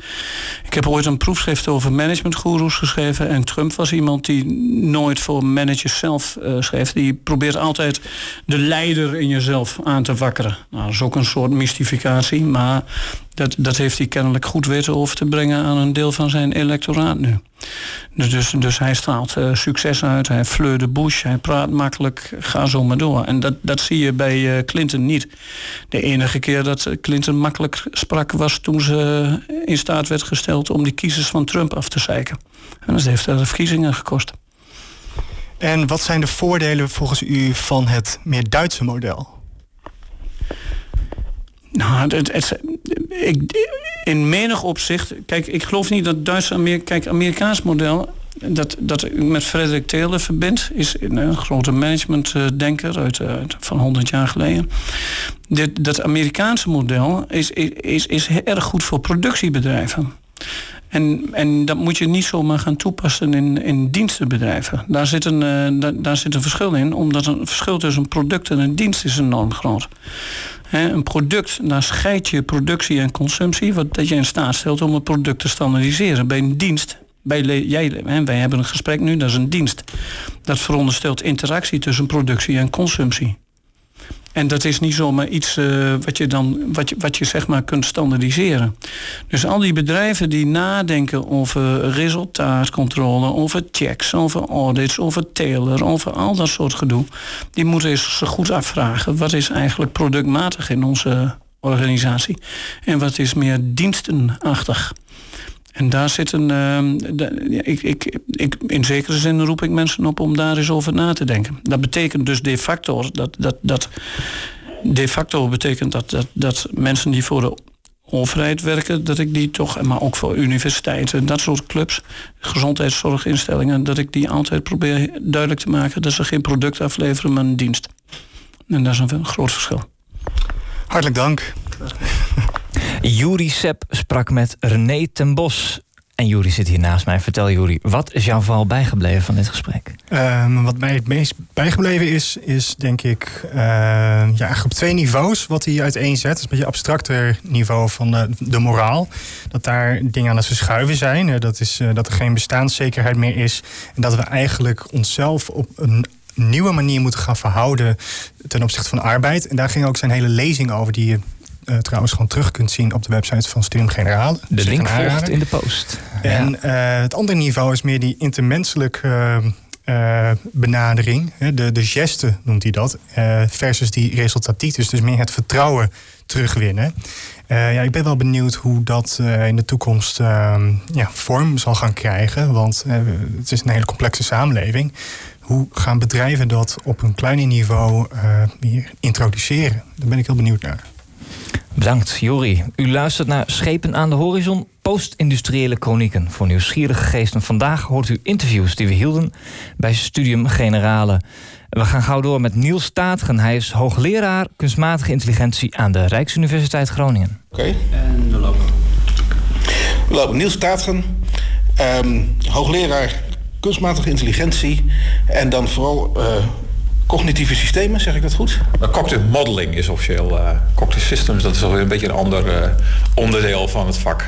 Ik heb ooit een proefschrift over managementgoeroes geschreven. En Trump was iemand die nooit voor managers zelf uh, schreef. Die probeert altijd de leider in jezelf aan te wakkeren. Nou, dat is ook een soort mystificatie. Maar dat, dat heeft hij kennelijk goed weten over te brengen aan een deel van zijn electoraat nu. Dus, dus, dus hij straalt uh, succes uit, hij fleur de bush, hij praat makkelijk, ga zo maar door. En dat, dat zie je bij uh, Clinton niet. De enige keer dat Clinton makkelijk sprak was toen ze in staat werd gesteld om die kiezers van Trump af te zeiken. En dat heeft de verkiezingen gekost. En wat zijn de voordelen volgens u van het meer Duitse model? Nou, het, het, in menig opzicht... Kijk, ik geloof niet dat Duits... Amerika, kijk, Amerikaans model... Dat, dat ik met Frederik Taylor verbind... is een grote managementdenker uit, uit, van 100 jaar geleden. Dat Amerikaanse model is, is, is erg goed voor productiebedrijven. En, en dat moet je niet zomaar gaan toepassen in, in dienstenbedrijven. Daar zit, een, uh, daar, zit een verschil in, omdat een verschil tussen product en een dienst is enorm groot een product, daar scheid je productie en consumptie, wat dat je in staat stelt om een product te standaardiseren. Bij een dienst, bij jij, hè, wij hebben een gesprek nu, dat is een dienst. Dat veronderstelt interactie tussen productie en consumptie. En dat is niet zomaar iets uh, wat je dan wat je, wat je zeg maar kunt standaardiseren. Dus al die bedrijven die nadenken over resultaatcontrole, over checks, over audits, over tailor, over al dat soort gedoe, die moeten eens goed afvragen wat is eigenlijk productmatig in onze organisatie en wat is meer dienstenachtig. En daar zit een. Uh, ik, ik, ik, in zekere zin roep ik mensen op om daar eens over na te denken. Dat betekent dus de facto dat. dat, dat de facto betekent dat, dat, dat mensen die voor de overheid werken, dat ik die toch, maar ook voor universiteiten, dat soort clubs, gezondheidszorginstellingen, dat ik die altijd probeer duidelijk te maken dat ze geen product afleveren, maar een dienst. En dat is een groot verschil. Hartelijk dank. Juri Sepp sprak met René ten Bos. En Juri zit hier naast mij. Vertel Juri, wat is jou vooral bijgebleven van dit gesprek? Um, wat mij het meest bijgebleven is, is denk ik uh, ja, op twee niveaus wat hij uiteenzet. Dat is een beetje abstracter niveau van de, de moraal. Dat daar dingen aan het verschuiven zijn. Dat, is, uh, dat er geen bestaanszekerheid meer is. En dat we eigenlijk onszelf op een nieuwe manier moeten gaan verhouden ten opzichte van arbeid. En daar ging ook zijn hele lezing over, die je uh, trouwens gewoon terug kunt zien op de website van Studium Generale. De dus link volgt in de post. En ja. uh, het andere niveau is meer die intermenselijke uh, benadering. De, de geste noemt hij dat. versus die resultatief. Dus meer het vertrouwen terugwinnen. ja, ik ben wel benieuwd hoe dat in de toekomst ja, vorm zal gaan krijgen. Want het is een hele complexe samenleving. Hoe gaan bedrijven dat op een kleiner niveau meer introduceren? Daar ben ik heel benieuwd naar. Bedankt, Jori. U luistert naar Schepen aan de Horizon, post-industriële chronieken voor nieuwsgierige geesten. Vandaag hoort u interviews die we hielden bij Studium Generale. We gaan gauw door met Niels Staatgen. Hij is hoogleraar kunstmatige intelligentie aan de Rijksuniversiteit Groningen. Oké. En we lopen. We lopen. Niels Staatgen, um, hoogleraar kunstmatige intelligentie en dan vooral uh, cognitieve systemen, zeg ik dat goed? Cognitive modeling is officieel. Uh, cognitive systems, dat is alweer een beetje een ander uh, onderdeel van het vak.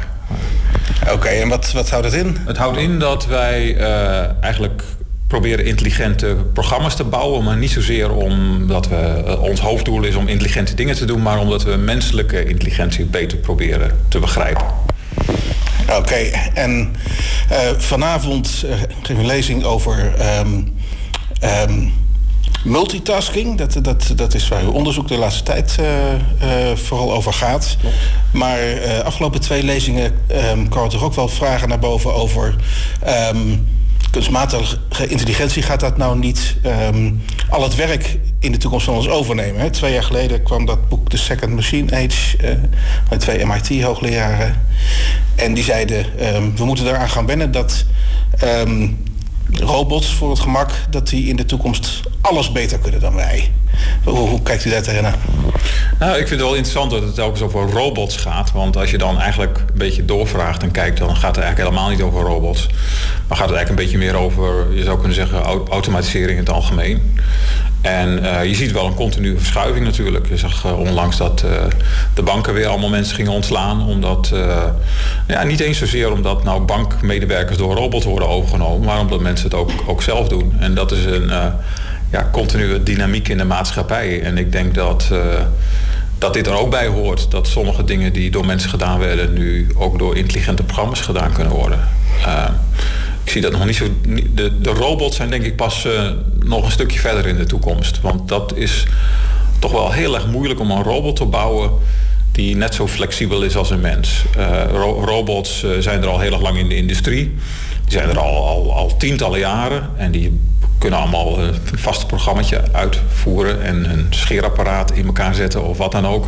Oké, okay, en wat, wat houdt het in? Het houdt in dat wij uh, eigenlijk proberen intelligente programma's te bouwen, maar niet zozeer omdat we, ons hoofddoel is om intelligente dingen te doen, maar omdat we menselijke intelligentie beter proberen te begrijpen. Oké, okay, en vanavond geef een lezing over um, um, multitasking. Dat, dat, dat is waar uw onderzoek de laatste tijd vooral over gaat. Maar afgelopen twee lezingen um, kwamen er ook wel vragen naar boven over. Um, kunstmatige intelligentie gaat dat nou niet ehm, al het werk in de toekomst van ons overnemen. Hè? Twee jaar geleden kwam dat boek The Second Machine Age uh, van twee MIT-hoogleraren. En die zeiden, we moeten eraan gaan wennen dat robots voor het gemak, dat die in de toekomst alles beter kunnen dan wij. Hoe, kijkt u daar tegenaan? Nou, ik vind het wel interessant dat het telkens over robots gaat. Want als je dan eigenlijk een beetje doorvraagt en kijkt, dan gaat het eigenlijk helemaal niet over robots. Maar gaat het eigenlijk een beetje meer over, je zou kunnen zeggen, automatisering in het algemeen. En uh, je ziet wel een continue verschuiving natuurlijk. Je zag uh, onlangs dat uh, de banken weer allemaal mensen gingen ontslaan. Omdat, ja, niet eens zozeer omdat nou bankmedewerkers door robots worden overgenomen. Maar omdat mensen het ook, ook zelf doen. En dat is een ja, continue dynamiek in de maatschappij. En ik denk dat, uh, dat dit er ook bij hoort. Dat sommige dingen die door mensen gedaan werden... nu ook door intelligente programma's gedaan kunnen worden. Uh, ik zie dat nog niet zo... De, de robots zijn denk ik pas uh, nog een stukje verder in de toekomst. Want dat is toch wel heel erg moeilijk om een robot te bouwen die net zo flexibel is als een mens. Ro robots zijn er al heel erg lang in de industrie. Die zijn er al, al, al tientallen jaren en die kunnen allemaal een vast programmaatje uitvoeren en een scheerapparaat in elkaar zetten of wat dan ook.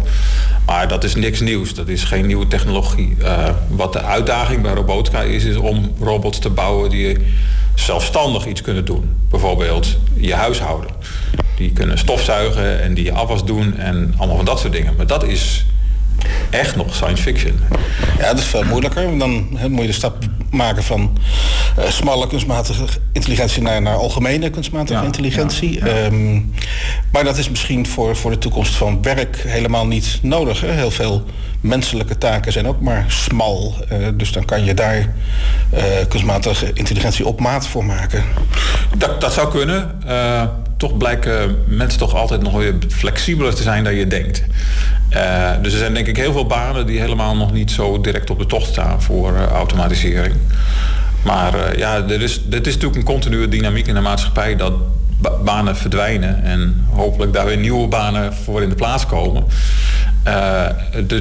Maar dat is niks nieuws, dat is geen nieuwe technologie. Uh, wat de uitdaging bij Robotica is, is om robots te bouwen die zelfstandig iets kunnen doen. Bijvoorbeeld je huishouden. Die kunnen stofzuigen en die je afwas doen en allemaal van dat soort dingen. Maar dat is echt nog science fiction. Ja, dat is veel moeilijker. Dan moet je de stap maken van uh, smalle kunstmatige intelligentie naar, naar algemene kunstmatige intelligentie. Ehm, maar dat is misschien voor, voor de toekomst van werk helemaal niet nodig. Heel veel menselijke taken zijn ook maar smal. Uh, dus dan kan je daar uh, kunstmatige intelligentie op maat voor maken. Dat, dat zou kunnen. Toch blijken mensen toch altijd nog weer flexibeler te zijn dan je denkt. Uh, dus er zijn denk ik heel veel banen die helemaal nog niet zo direct op de tocht staan voor uh, automatisering. Maar uh, ja, er is, dit is natuurlijk een continue dynamiek in de maatschappij dat ba banen verdwijnen en hopelijk daar weer nieuwe banen voor in de plaats komen.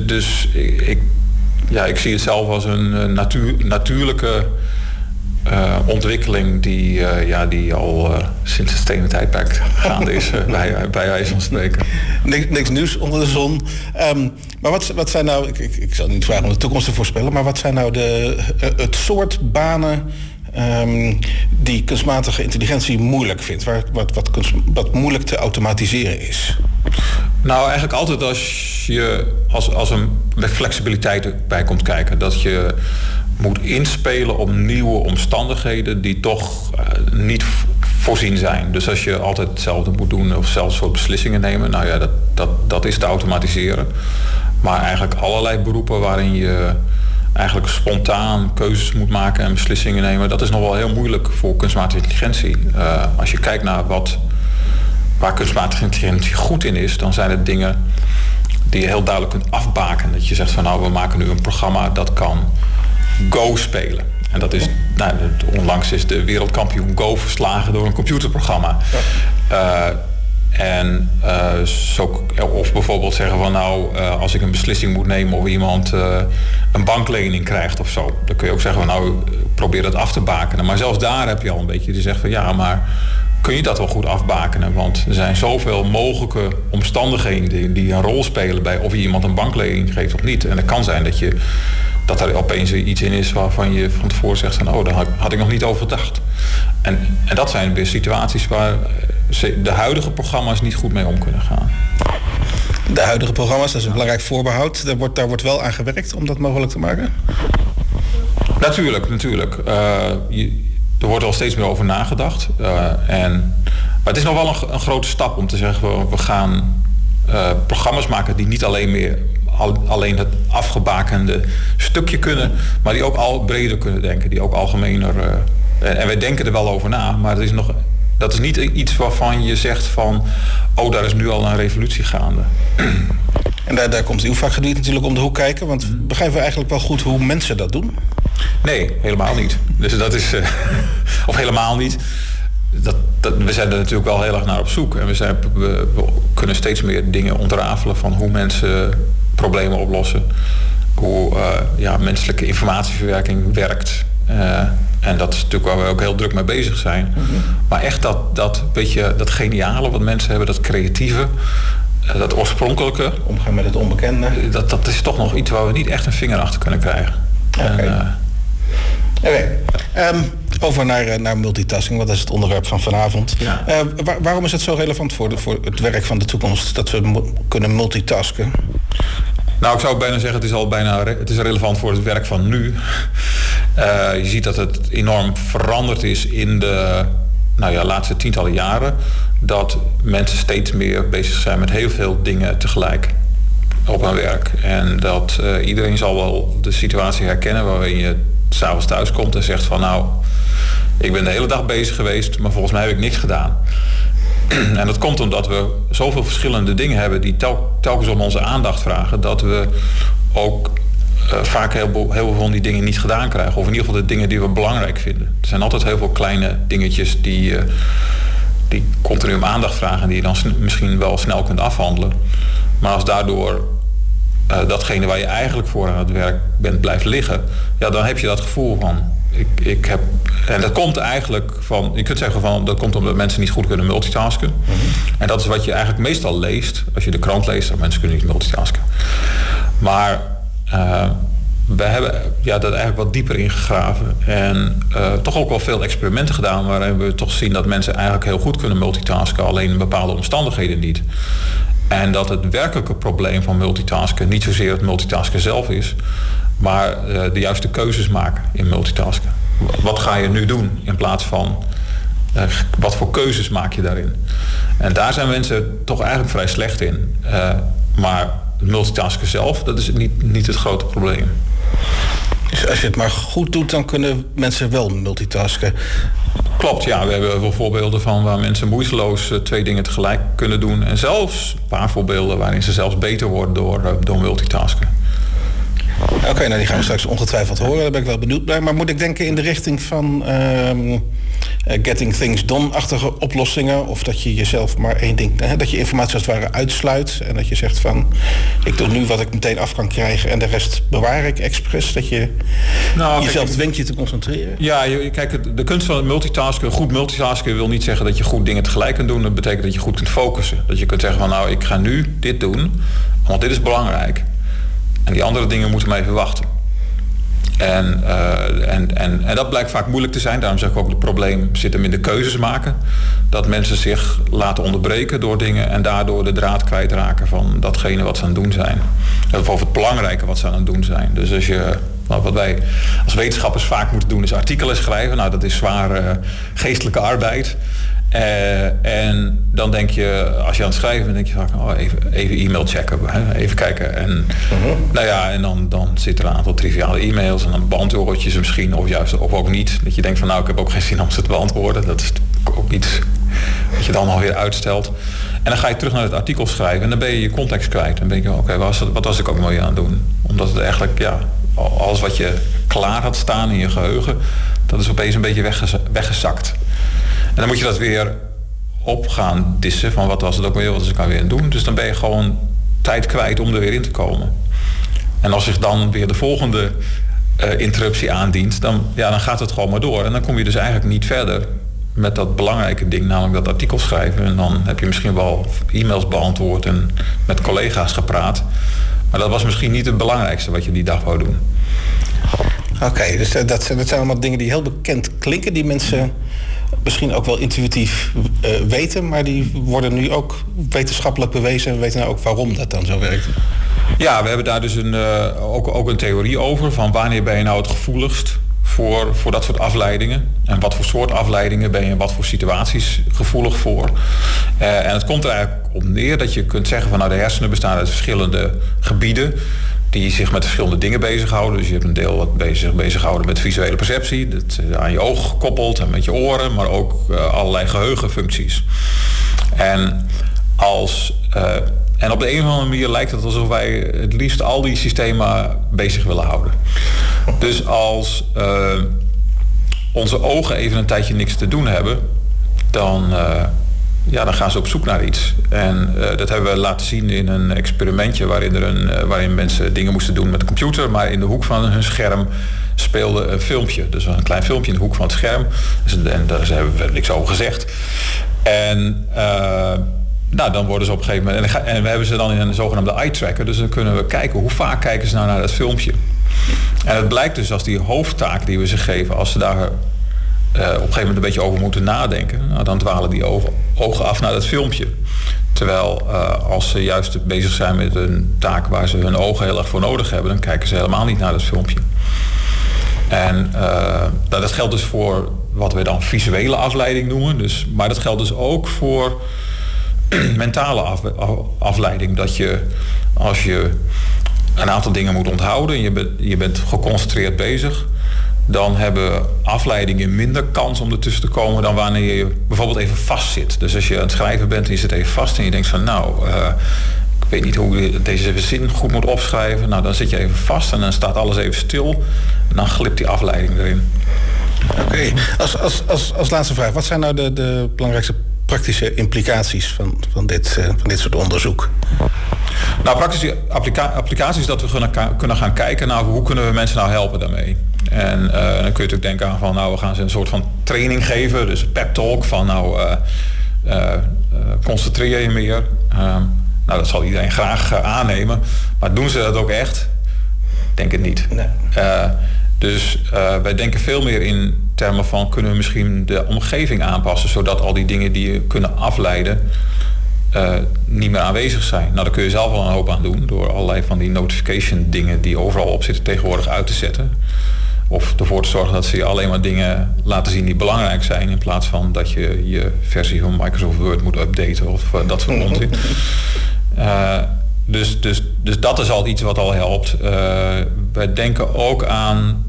Dus ik, ja, ik zie het zelf als een natuur, natuurlijke uh, ontwikkeling die, uh, ja, die al uh, sinds het stenen tijdperk gaande is, bij, bij wijze van spreken. Niks, niks nieuws onder de zon. Um, maar wat, wat zijn nou, ik, ik, ik, zal niet vragen om de toekomst te voorspellen, maar wat zijn nou de, het soort banen um, die kunstmatige intelligentie moeilijk vindt, waar, wat, wat, kunst, wat moeilijk te automatiseren is? Nou, eigenlijk altijd als je als, als een met flexibiliteit bij komt kijken. Dat je moet inspelen op nieuwe omstandigheden die toch uh, niet voorzien zijn. Dus als je altijd hetzelfde moet doen of zelfs soort beslissingen nemen, nou ja, dat, dat, dat is te automatiseren. Maar eigenlijk allerlei beroepen waarin je eigenlijk spontaan keuzes moet maken en beslissingen nemen, dat is nog wel heel moeilijk voor kunstmatige intelligentie. Uh, als je kijkt naar wat, waar kunstmatige intelligentie goed in is, dan zijn het dingen die je heel duidelijk kunt afbaken. Dat je zegt van nou, we maken nu een programma dat kan Go spelen. En dat is, nou, onlangs is de wereldkampioen Go verslagen door een computerprogramma. Uh, en uh, zo, of bijvoorbeeld zeggen van nou, uh, als ik een beslissing moet nemen of iemand een banklening krijgt of zo. Dan kun je ook zeggen van nou, probeer dat af te bakenen. Maar zelfs daar heb je al een beetje die zegt van ja, maar kun je dat wel goed afbakenen? Want er zijn zoveel mogelijke omstandigheden die, die een rol spelen bij of je iemand een banklening geeft of niet. En het kan zijn dat je dat er opeens iets in is waarvan je van tevoren zegt van oh, daar had ik nog niet over gedacht. En, en dat zijn weer situaties waar eh, de huidige programma's niet goed mee om kunnen gaan. De huidige programma's, dat is een belangrijk voorbehoud. Daar wordt, daar wordt wel aan gewerkt om dat mogelijk te maken? Natuurlijk, natuurlijk. Uh, je, er wordt al steeds meer over nagedacht. Uh, en, maar het is nog wel een, een grote stap om te zeggen, we gaan uh, programma's maken die niet alleen meer alleen het afgebakende stukje kunnen, maar die ook al breder kunnen denken, die ook algemener. Uh, en wij denken er wel over na, maar het is nog, dat is niet iets waarvan je zegt van, oh, daar is nu al een revolutie gaande. En daar, daar komt uw vakgebied natuurlijk om de hoek kijken, want begrijpen we eigenlijk wel goed hoe mensen dat doen? Nee, helemaal niet. Dus dat is, uh, of helemaal niet. dat, dat, we zijn er natuurlijk wel heel erg naar op zoek. En we, zijn, we, kunnen steeds meer dingen ontrafelen van hoe mensen problemen oplossen. Hoe uh, ja, menselijke informatieverwerking werkt. Uh, en dat is natuurlijk waar we ook heel druk mee bezig zijn. Mhm. Maar echt dat, dat, beetje, dat geniale wat mensen hebben, dat creatieve, uh, dat oorspronkelijke. Omgaan met het onbekende. Dat, dat is toch nog iets waar we niet echt een vinger achter kunnen krijgen. Okay. En, Okay. Um, over naar, eh, naar multitasking, wat is het onderwerp van vanavond. Ja. Uh, waar, waarom is het zo relevant voor, de, voor het werk van de toekomst dat we kunnen multitasken? Nou, ik zou bijna zeggen, het is al bijna het is relevant voor het werk van nu. Uh, je ziet dat het enorm veranderd is in de nou ja, laatste tientallen jaren. Dat mensen steeds meer bezig zijn met heel veel dingen tegelijk op hun werk. En dat uh, iedereen zal wel de situatie herkennen waarin je s'avonds thuis komt en zegt van nou, ik ben de hele dag bezig geweest, maar volgens mij heb ik niks gedaan. en dat komt omdat we zoveel verschillende dingen hebben die tel, telkens om onze aandacht vragen, dat we ook uh, vaak heel, heel veel van die dingen niet gedaan krijgen. Of in ieder geval de dingen die we belangrijk vinden. Er zijn altijd heel veel kleine dingetjes die, uh, die continu om aandacht vragen en die je dan misschien wel snel kunt afhandelen. Maar als daardoor uh, datgene waar je eigenlijk voor aan het werk bent blijft liggen, ja, dan heb je dat gevoel van. Ik, ik heb, en dat komt eigenlijk van, je kunt zeggen van, dat komt omdat mensen niet goed kunnen multitasken. Mm -hmm. En dat is wat je eigenlijk meestal leest, als je de krant leest, dat mensen kunnen niet multitasken. Maar uh, we hebben ja, dat eigenlijk wat dieper ingegraven. En uh, toch ook wel veel experimenten gedaan waarin we toch zien dat mensen eigenlijk heel goed kunnen multitasken, alleen in bepaalde omstandigheden niet. En dat het werkelijke probleem van multitasken niet zozeer het multitasken zelf is, maar uh, de juiste keuzes maken in multitasken. Wat ga je nu doen in plaats van uh, wat voor keuzes maak je daarin? En daar zijn mensen toch eigenlijk vrij slecht in. Uh, maar multitasken zelf, dat is niet, niet het grote probleem. Dus als je het maar goed doet, dan kunnen mensen wel multitasken. Klopt, ja. We hebben wel voorbeelden van waar mensen moeiteloos twee dingen tegelijk kunnen doen. En zelfs een paar voorbeelden waarin ze zelfs beter worden door, door multitasken. Oké, okay, nou die gaan we straks ongetwijfeld horen. Daar ben ik wel benieuwd bij. Maar moet ik denken in de richting van um, getting things done-achtige oplossingen? Of dat je jezelf maar één ding... Hè, dat je informatie als het ware uitsluit. En dat je zegt van... Ik doe nu wat ik meteen af kan krijgen. En de rest bewaar ik expres. Dat je nou, jezelf kijk, dwingt je te concentreren. Ja, je, kijk, de kunst van het multitasken... Goed multitasken wil niet zeggen dat je goed dingen tegelijk kunt doen. Dat betekent dat je goed kunt focussen. Dat je kunt zeggen van nou, ik ga nu dit doen. Want dit is belangrijk. En die andere dingen moeten maar even wachten. En, uh, en, en, en dat blijkt vaak moeilijk te zijn. Daarom zeg ik ook, het probleem zit hem in de keuzes maken. Dat mensen zich laten onderbreken door dingen... en daardoor de draad kwijtraken van datgene wat ze aan het doen zijn. Of over het belangrijke wat ze aan het doen zijn. Dus als je... Nou, wat wij als wetenschappers vaak moeten doen is artikelen schrijven. Nou, dat is zware geestelijke arbeid. Uh, en dan denk je, als je aan het schrijven bent, denk je vaak, oh, even, even e-mail checken, hè? even kijken. En, uh-huh. nou ja, en dan, dan zit er een aantal triviale e-mails en dan beantwoord je ze misschien, of juist of ook niet. Dat je denkt van, nou, ik heb ook geen zin om ze te beantwoorden. Dat is ook iets wat je dan alweer uitstelt. En dan ga je terug naar het artikel schrijven en dan ben je je context kwijt. Dan denk je, oké, okay, wat was ik ook mooi aan het doen? Omdat het eigenlijk, ja, alles wat je klaar had staan in je geheugen, dat is opeens een beetje weggezakt. Dan moet je dat weer op gaan dissen van wat was het ook weer, wat is ik nou weer doen. Dus dan ben je gewoon tijd kwijt om er weer in te komen. En als zich dan weer de volgende uh, interruptie aandient, dan, ja, dan gaat het gewoon maar door. En dan kom je dus eigenlijk niet verder met dat belangrijke ding, namelijk dat artikel schrijven. En dan heb je misschien wel e-mails beantwoord en met collega's gepraat. Maar dat was misschien niet het belangrijkste wat je die dag wou doen. Oké, dus dat, dat zijn allemaal dingen die heel bekend klinken, die mensen misschien ook wel intuïtief uh, weten, maar die worden nu ook wetenschappelijk bewezen en we weten nou ook waarom dat dan zo werkt. Ja, we hebben daar dus een, uh, ook, ook een theorie over van wanneer ben je nou het gevoeligst voor, voor dat soort afleidingen. En wat voor soort afleidingen ben je in wat voor situaties gevoelig voor. Uh, en het komt er eigenlijk op neer dat je kunt zeggen van nou de hersenen bestaan uit verschillende gebieden die zich met verschillende dingen bezighouden. Dus je hebt een deel wat bezig, bezighouden met visuele perceptie, dat aan je oog gekoppeld en met je oren, maar ook uh, allerlei geheugenfuncties. En als uh, en op de een of andere manier lijkt het alsof wij het liefst al die systemen bezig willen houden. Dus als onze ogen even een tijdje niks te doen hebben, dan, ja, dan gaan ze op zoek naar iets. En dat hebben we laten zien in een experimentje waarin, er een, waarin mensen dingen moesten doen met de computer, maar in de hoek van hun scherm speelde een filmpje. Dus een klein filmpje in de hoek van het scherm. Dus, en daar hebben we niks over gezegd. En nou, dan worden ze op een gegeven moment. En, we hebben ze dan in een zogenaamde eye tracker. Dus dan kunnen we kijken hoe vaak kijken ze nou naar dat filmpje. En het blijkt dus als die hoofdtaak die we ze geven, als ze daar op een gegeven moment een beetje over moeten nadenken, nou, dan dwalen die ogen af naar dat filmpje. Terwijl uh, als ze juist bezig zijn met een taak waar ze hun ogen heel erg voor nodig hebben, dan kijken ze helemaal niet naar dat filmpje. En uh, dat geldt dus voor wat we dan visuele afleiding noemen. Dus, maar dat geldt dus ook voor mentale afleiding. Dat je als je een aantal dingen moet onthouden en je, je bent geconcentreerd bezig, dan hebben afleidingen minder kans om ertussen te komen dan wanneer je bijvoorbeeld even vast zit. Dus als je aan het schrijven bent en je zit even vast en je denkt van nou, uh, ik weet niet hoe je deze zin goed moet opschrijven. Nou, dan zit je even vast en dan staat alles even stil en dan glipt die afleiding erin. Oké, als, als, als, als laatste vraag, wat zijn nou de, de belangrijkste praktische implicaties van, van, dit, uh, van dit soort onderzoek? Nou, praktische applicaties dat we kunnen, kunnen gaan kijken naar hoe kunnen we mensen nou helpen daarmee. En uh, dan kun je natuurlijk denken aan van nou we gaan ze een soort van training geven, dus pep talk van nou uh, concentreer je meer. Ehm, nou dat zal iedereen graag aannemen, maar doen ze dat ook echt? Denk het niet. Nee. Dus wij denken veel meer in termen van kunnen we misschien de omgeving aanpassen, zodat al die dingen die je kunnen afleiden uh, niet meer aanwezig zijn. Nou, daar kun je zelf wel een hoop aan doen door allerlei van die notification dingen die overal op zitten tegenwoordig uit te zetten. Of ervoor te zorgen dat ze je alleen maar dingen laten zien die belangrijk zijn. In plaats van dat je je versie van Microsoft Word moet updaten of uh, dat soort onzin. dus, dus, dus dat is al iets wat al helpt. wij denken ook aan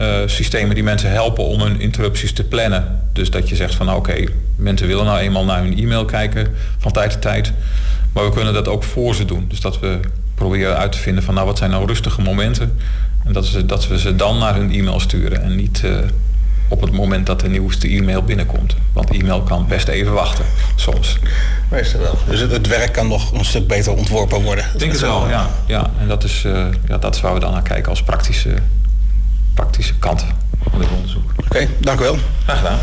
uh, systemen die mensen helpen om hun interrupties te plannen. Dus dat je zegt van nou, oké, mensen willen nou eenmaal naar hun e-mail kijken van tijd tot tijd. Maar we kunnen dat ook voor ze doen. Dus dat we proberen uit te vinden van nou wat zijn nou rustige momenten. En dat, ze, dat we ze dan naar hun e-mail sturen en niet uh, op het moment dat de nieuwste e-mail binnenkomt. Want e-mail kan best even wachten, soms. Meestal wel. Dus het, het, werk kan nog een stuk beter ontworpen worden. Ik denk het wel, ja. ja. En dat is, uh, ja, dat is waar we dan naar kijken als praktische praktische kant van dit onderzoek. Oké, dank u wel. Graag gedaan.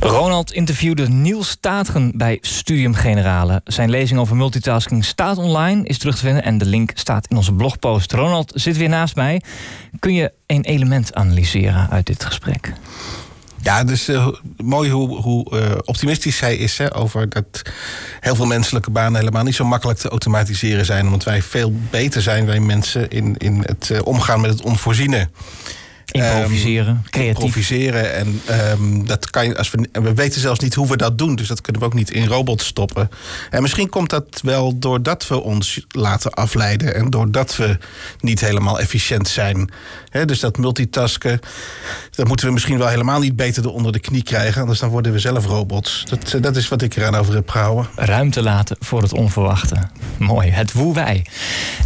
Ronald interviewde Niels Staatgen bij Studium Generale. Zijn lezing over multitasking staat online, is terug te vinden en de link staat in onze blogpost. Ronald zit weer naast mij. Kun je een element analyseren uit dit gesprek? Ja, dus uh, mooi hoe, hoe uh, optimistisch zij is hè, over dat heel veel menselijke banen helemaal niet zo makkelijk te automatiseren zijn. Omdat wij veel beter zijn, wij mensen, in, in het uh, omgaan met het onvoorziene. Improviseren, um, creatief. Improviseren. En um, dat kan je, als we, we weten zelfs niet hoe we dat doen. Dus dat kunnen we ook niet in robots stoppen. En misschien komt dat wel doordat we ons laten afleiden. En doordat we niet helemaal efficiënt zijn. He, dus dat multitasken, dat moeten we misschien wel helemaal niet beter onder de knie krijgen. Anders dan worden we zelf robots. Dat, dat is wat ik eraan over heb gehouden. Ruimte laten voor het onverwachte. Mooi, het woe wij.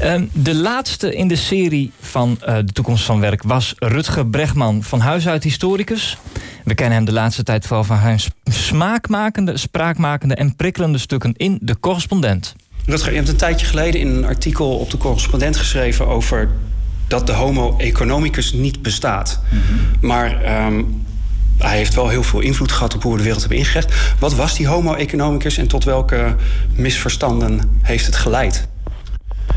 Um, de laatste in de serie van uh, de toekomst van werk was Rutger Rutger Bregman, van huis uit historicus. We kennen hem de laatste tijd vooral van zijn smaakmakende, spraakmakende en prikkelende stukken in De Correspondent. Rutger, je hebt een tijdje geleden in een artikel op De Correspondent geschreven over dat de Homo economicus niet bestaat. Mhm. Maar um, hij heeft wel heel veel invloed gehad op hoe we de wereld hebben ingericht. Wat was die Homo economicus en tot welke misverstanden heeft het geleid?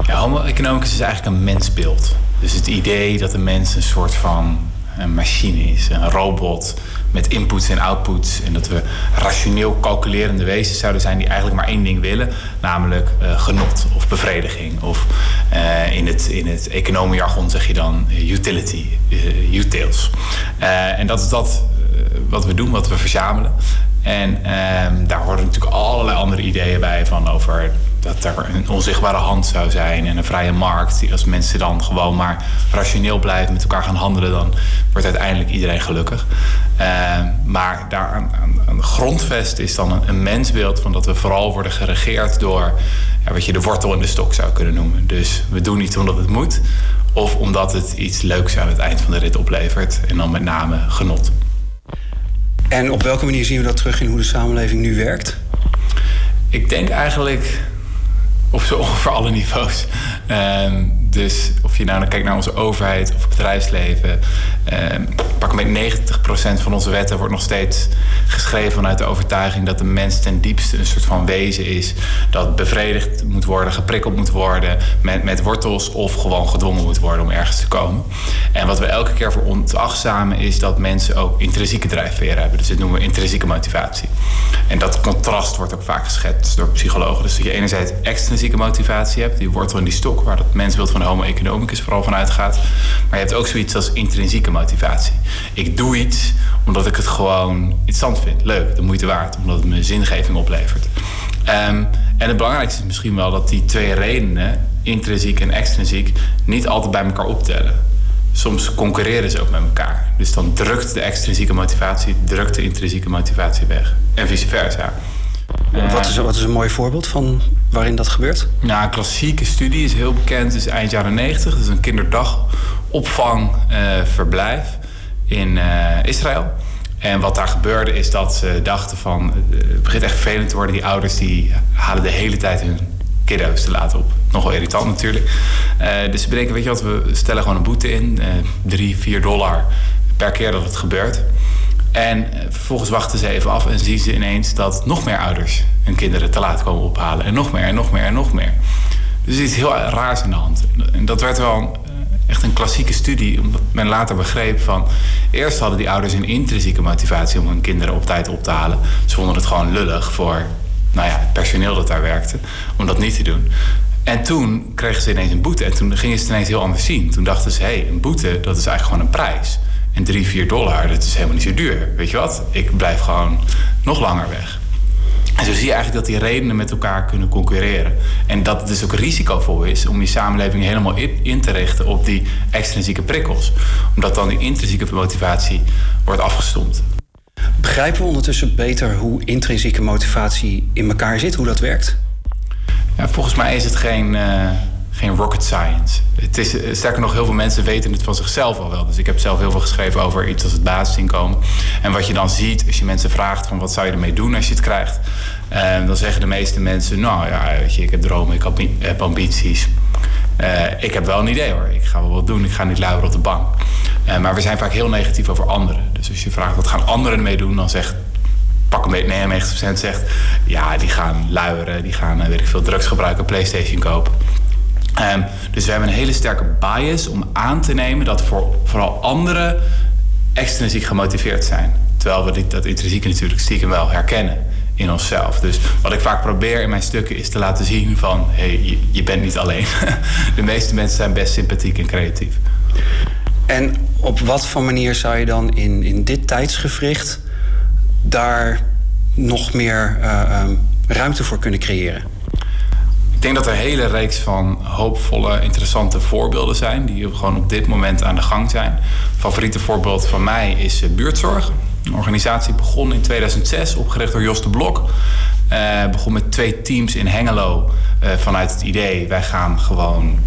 Ja, Homo economicus is eigenlijk een mensbeeld. Dus het idee dat de mens een soort van een machine is, een robot met inputs en outputs. En dat we rationeel calculerende wezens zouden zijn die eigenlijk maar één ding willen, namelijk uh, genot of bevrediging. Of uh, in het, in het economiejargon zeg je dan utility, uh, utils. en dat is dat wat we doen, wat we verzamelen. En ehm, daar horen natuurlijk allerlei andere ideeën bij van over dat er een onzichtbare hand zou zijn en een vrije markt. Als mensen dan gewoon maar rationeel blijven met elkaar gaan handelen, dan wordt uiteindelijk iedereen gelukkig. Ehm, maar daar aan, grondvest is dan een, een, mensbeeld van dat we vooral worden geregeerd door ja, wat je de wortel in de stok zou kunnen noemen. Dus we doen iets omdat het moet, of omdat het iets leuks aan het eind van de rit oplevert. En dan met name genot. En op welke manier zien we dat terug in hoe de samenleving nu werkt? Ik denk eigenlijk op zo ongeveer alle niveaus. Ehm, dus of je nou dan kijkt naar onze overheid of bedrijfsleven. Um, pak met 90% van onze wetten wordt nog steeds geschreven vanuit de overtuiging dat de mens ten diepste een soort van wezen is. Dat bevredigd moet worden, geprikkeld moet worden met, met wortels of gewoon gedwongen moet worden om ergens te komen. En wat we elke keer voor ontachtzamen is dat mensen ook intrinsieke drijfveren hebben. Dus dat noemen we intrinsieke motivatie. En dat contrast wordt ook vaak geschetst door psychologen. Dus dat je enerzijds extrinsieke motivatie hebt, die wortel en die stok, waar dat mensbeeld van de homo economicus vooral van uitgaat. Maar je hebt ook zoiets als intrinsieke motivatie. Ik doe iets omdat ik het gewoon interessant vind, leuk, de moeite waard, omdat het me zingeving oplevert. Um, en het belangrijkste is misschien wel dat die twee redenen, intrinsiek en extrinsiek, niet altijd bij elkaar optellen. Soms concurreren ze ook met elkaar. Dus dan drukt de extrinsieke motivatie, drukt de intrinsieke motivatie weg. En vice versa. Wat is, wat is een mooi voorbeeld van waarin dat gebeurt? Nou, een klassieke studie is heel bekend. is eind jaren 90. Dat is een kinderdagopvangverblijf uh, in uh, Israël. En wat daar gebeurde is dat ze dachten van... het begint echt vervelend te worden. Die ouders die halen de hele tijd hun kiddo's te laten op. Nogal irritant natuurlijk. Dus ze bedenken, weet je wat, we stellen gewoon een boete in. Uh, 3, 4 dollar per keer dat het gebeurt. En vervolgens wachten ze even af en zien ze ineens dat nog meer ouders hun kinderen te laat komen ophalen. En nog meer en nog meer en nog meer. Dus er is heel raars in de hand. En dat werd wel echt een klassieke studie, omdat men later begreep van... eerst hadden die ouders een intrinsieke motivatie om hun kinderen op tijd op te halen. Ze vonden het gewoon lullig voor nou ja, het personeel dat daar werkte, om dat niet te doen. En toen kregen ze ineens een boete en toen gingen ze het ineens heel anders zien. Toen dachten ze, hé, hey, een boete, dat is eigenlijk gewoon een prijs. En 3, 4 dollar, dat is helemaal niet zo duur. Weet je wat? Ik blijf gewoon nog langer weg. En zo zie je eigenlijk dat die redenen met elkaar kunnen concurreren. En dat het dus ook risicovol is om je samenleving helemaal in te richten op die extrinsieke prikkels. Omdat dan die intrinsieke motivatie wordt afgestompt. Begrijpen we ondertussen beter hoe intrinsieke motivatie in elkaar zit, hoe dat werkt? Ja, volgens mij is het geen, uh, geen rocket science. Het is, eh, sterker nog, heel veel mensen weten het van zichzelf al wel. Dus ik heb zelf heel veel geschreven over iets als het basisinkomen. En wat je dan ziet, als je mensen vraagt van wat zou je ermee doen als je het krijgt... Uh, dan zeggen de meeste mensen, nou ja, weet je, ik heb dromen, ik heb ambities. Uh, ik heb wel een idee hoor, ik ga wel wat doen, ik ga niet luieren op de bank. Maar we zijn vaak heel negatief over anderen. Dus als je vraagt wat gaan anderen ermee doen, dan zegt pak een beetje 99% zegt ja, die gaan luieren, die gaan weet ik veel drugs gebruiken, PlayStation kopen. Um, dus we hebben een hele sterke bias om aan te nemen dat voor, vooral anderen extrinsiek gemotiveerd zijn. Terwijl we dit, dat intrinsieke natuurlijk stiekem wel herkennen in onszelf. Dus wat ik vaak probeer in mijn stukken is te laten zien van... hé, hey, je, je bent niet alleen. De meeste mensen zijn best sympathiek en creatief. En op wat voor manier zou je dan in, in dit tijdsgevricht... daar nog meer uh, um, ruimte voor kunnen creëren? Ik denk dat er een hele reeks van hoopvolle, interessante voorbeelden zijn... die gewoon op dit moment aan de gang zijn. Favoriete voorbeeld van mij is buurtzorg. Een organisatie begon in 2006, opgericht door Jos de Blok. Uh, begon met twee teams in Hengelo uh, vanuit het idee... wij gaan gewoon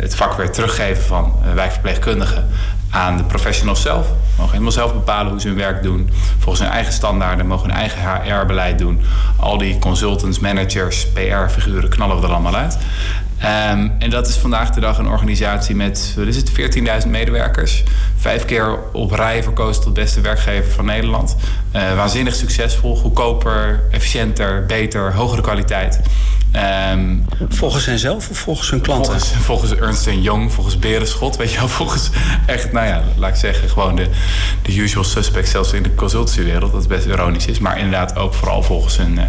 het vak weer teruggeven van wijkverpleegkundigen aan de professionals zelf. Ze mogen helemaal zelf bepalen hoe ze hun werk doen. Volgens hun eigen standaarden, mogen hun eigen HR-beleid doen. Al die consultants, managers, PR-figuren knallen we er allemaal uit. Um, en dat is vandaag de dag een organisatie met, wat is het, 14.000 medewerkers. Vijf keer op rij verkozen tot beste werkgever van Nederland. Uh, waanzinnig succesvol, goedkoper, efficiënter, beter, hogere kwaliteit. Um, volgens henzelf of volgens hun klanten? Volgens, volgens Ernst Young, volgens Berenschot, weet je wel. Volgens echt, nou ja, laat ik zeggen, gewoon de, de usual suspect, zelfs in de consultancywereld, dat best ironisch is. Maar inderdaad ook vooral volgens hun, uh,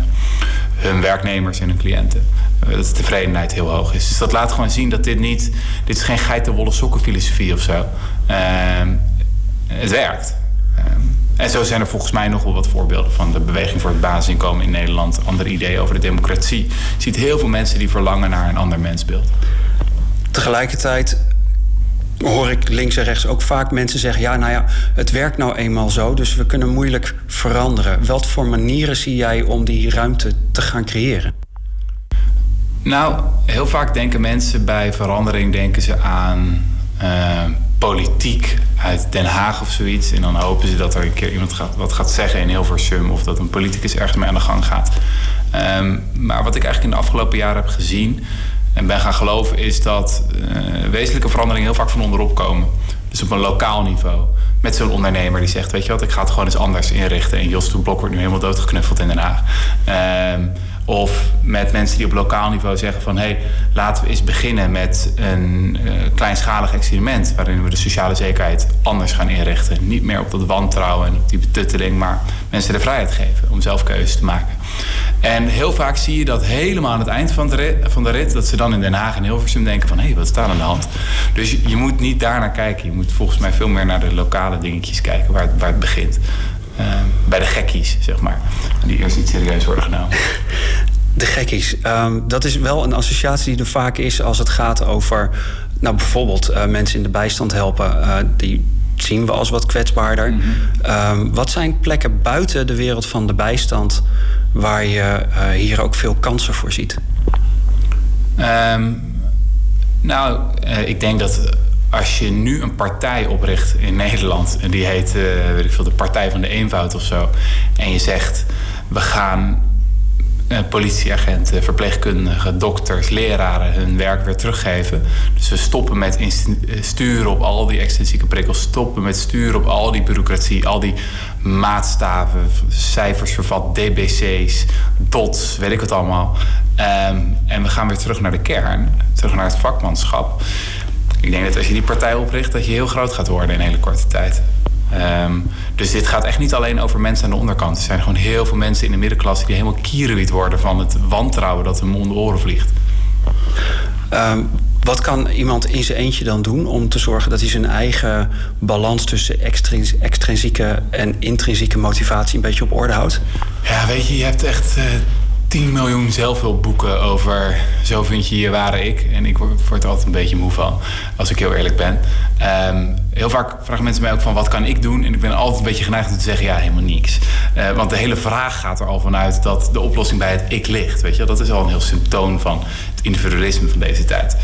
hun werknemers en hun cliënten. Uh, dat de tevredenheid heel hoog is. Dus dat laat gewoon zien dat dit niet, dit is geen geitenwolle sokken filosofie of zo. het werkt. En zo zijn er volgens mij nog wel wat voorbeelden van de beweging voor het basisinkomen in Nederland. Andere ideeën over de democratie. Je ziet heel veel mensen die verlangen naar een ander mensbeeld. Tegelijkertijd hoor ik links en rechts ook vaak mensen zeggen: ja, nou ja, het werkt nou eenmaal zo, dus we kunnen moeilijk veranderen. Wat voor manieren zie jij om die ruimte te gaan creëren? Nou, heel vaak denken mensen bij verandering denken ze aan uh, politiek uit Den Haag of zoiets. En dan hopen ze dat er een keer iemand gaat, wat gaat zeggen in Hilversum. Of dat een politicus ergens mee aan de gang gaat. Ehm, maar wat ik eigenlijk in de afgelopen jaren heb gezien en ben gaan geloven, is dat uh, wezenlijke veranderingen heel vaak van onderop komen. Dus op een lokaal niveau. Met zo'n ondernemer die zegt: Weet je wat, ik ga het gewoon eens anders inrichten. En Jos de Blok wordt nu helemaal doodgeknuffeld in Den Haag. Uh, of met mensen die op lokaal niveau zeggen van... hé, hey, laten we eens beginnen met een uh, kleinschalig experiment... waarin we de sociale zekerheid anders gaan inrichten. Niet meer op dat wantrouwen en op die betutteling... maar mensen de vrijheid geven om zelf keuzes te maken. En heel vaak zie je dat helemaal aan het eind van de rit... Van de rit dat ze dan in Den Haag en Hilversum denken van... hé, hey, wat staat aan de hand? Dus je, moet niet daar naar kijken. Je moet volgens mij veel meer naar de lokale dingetjes kijken... waar, waar het begint. Uh, bij de gekkies, zeg maar. Die eerst niet serieus worden genomen. De gekkies. Um, dat is wel een associatie die er vaak is als het gaat over... nou, bijvoorbeeld uh, mensen in de bijstand helpen. Uh, die zien we als wat kwetsbaarder. Mm -hmm. um, wat zijn plekken buiten de wereld van de bijstand... waar je hier ook veel kansen voor ziet? Um, nou, ik denk dat als je nu een partij opricht in Nederland... en die heet, uh, weet ik veel, de Partij van de Eenvoud of zo... en je zegt, we gaan uh, politieagenten, verpleegkundigen, dokters, leraren... hun werk weer teruggeven. Dus we stoppen met sturen op al die extensieke prikkels... stoppen met sturen op al die bureaucratie, al die maatstaven... cijfers vervat, DBC's, DOTS, weet ik wat allemaal... Um, en we gaan weer terug naar de kern, terug naar het vakmanschap... Ik denk dat als je die partij opricht, dat je heel groot gaat worden in een hele korte tijd. Um, dus dit gaat echt niet alleen over mensen aan de onderkant. Er zijn gewoon heel veel mensen in de middenklasse die helemaal kierenwiet worden van het wantrouwen dat hem om de oren vliegt. Um, wat kan iemand in zijn eentje dan doen om te zorgen dat hij zijn eigen balans tussen extrinsieke en intrinsieke motivatie een beetje op orde houdt? Ja, weet je, je hebt echt. Uh, 10 miljoen zelfhulpboeken over zo vind je je ware ik. En ik word, er altijd een beetje moe van, als ik heel eerlijk ben. Um, heel vaak vragen mensen mij ook van wat kan ik doen? En ik ben altijd een beetje geneigd om te zeggen ja, helemaal niks. Uh, want de hele vraag gaat er al vanuit dat de oplossing bij het ik ligt. Weet je? Dat is al een heel symptoom van het individualisme van deze tijd.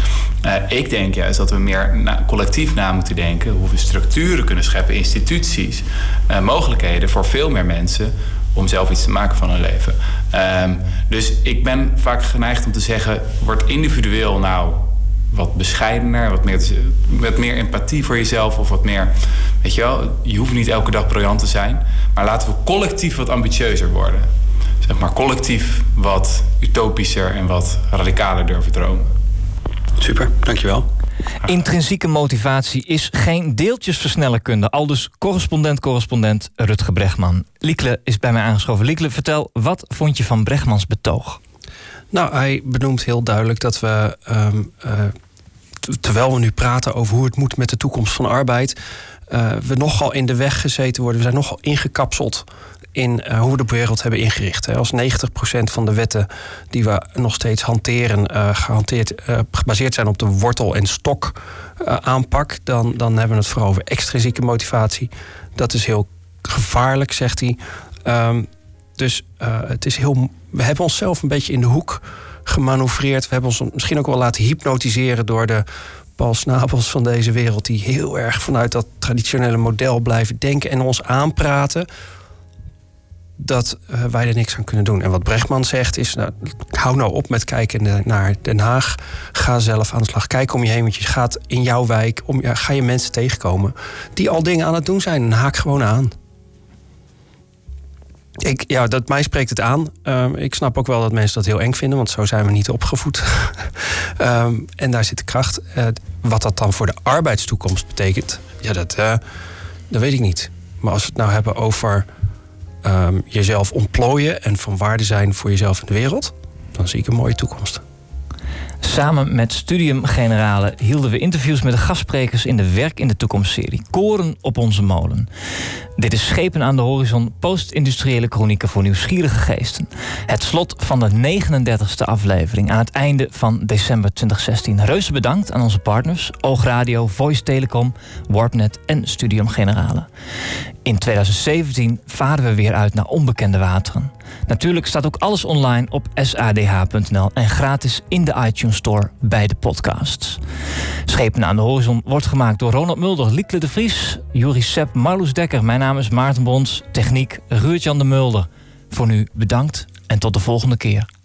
Uh, ik denk juist dat we meer collectief na moeten denken... hoe we structuren kunnen scheppen, instituties... Uh, mogelijkheden voor veel meer mensen om zelf iets te maken van hun leven. Um, dus ik ben vaak geneigd om te zeggen: word individueel nou wat bescheidener, wat meer, wat meer empathie voor jezelf of wat meer. Weet je wel, je hoeft niet elke dag briljant te zijn, maar laten we collectief wat ambitieuzer worden. Zeg maar collectief wat utopischer en wat radicaler durven dromen. Super, dankjewel. Intrinsieke motivatie is geen deeltjesversnellerkunde. Al dus correspondent-correspondent Rutge Bregman. Liekle is bij mij aangeschoven. Liekle, vertel, wat vond je van Bregmans betoog? Nou, hij benoemt heel duidelijk dat we... Um, uh, terwijl we nu praten over hoe het moet met de toekomst van arbeid... Uh, we nogal in de weg gezeten worden. We zijn nogal ingekapseld in uh, hoe we de wereld hebben ingericht. Hè. Als 90% van de wetten die we nog steeds hanteren, uh, gehanteerd, uh, gebaseerd zijn op de wortel- en stok aanpak, dan, dan hebben we het vooral over extrinsieke motivatie. Dat is heel gevaarlijk, zegt hij. Um, dus het is heel. We hebben onszelf een beetje in de hoek gemanoeuvreerd. We hebben ons misschien ook wel laten hypnotiseren door de Paul Snabels van deze wereld, die heel erg vanuit dat traditionele model blijven denken en ons aanpraten dat uh, wij er niks aan kunnen doen. En wat Brechtman zegt is, nou, hou nou op met kijken naar Den Haag. Ga zelf aan de slag. Kijk om je heen, want je gaat in jouw wijk... Om, ga je mensen tegenkomen die al dingen aan het doen zijn. Haak gewoon aan. Ik, ja, dat, mij spreekt het aan. Um, ik snap ook wel dat mensen dat heel eng vinden... want zo zijn we niet opgevoed. um, en daar zit de kracht. Uh, wat dat dan voor de arbeidstoekomst betekent... ja, dat, uh, dat weet ik niet. Maar als we het nou hebben over um, jezelf ontplooien en van waarde zijn voor jezelf in de wereld, dan zie ik een mooie toekomst. Samen met Studium Generale hielden we interviews met de gastsprekers in de Werk in de Toekomst-serie. Koren op onze molen. Dit is Schepen aan de Horizon, post-industriële chronieken voor nieuwsgierige geesten. Het slot van de 39e aflevering aan het einde van december 2016. Reuze bedankt aan onze partners, Oogradio, Voice Telecom, Warpnet en Studium Generale. In 2017 varen we weer uit naar onbekende wateren. Natuurlijk staat ook alles online op sadh.nl en gratis in de iTunes Store bij de podcasts. Schepen aan de horizon wordt gemaakt door Ronald Mulder, Liekle de Vries, Juri Sepp, Marloes Dekker. Mijn naam is Maarten Bons, techniek Ruurtjan de Mulder. Voor nu bedankt en tot de volgende keer.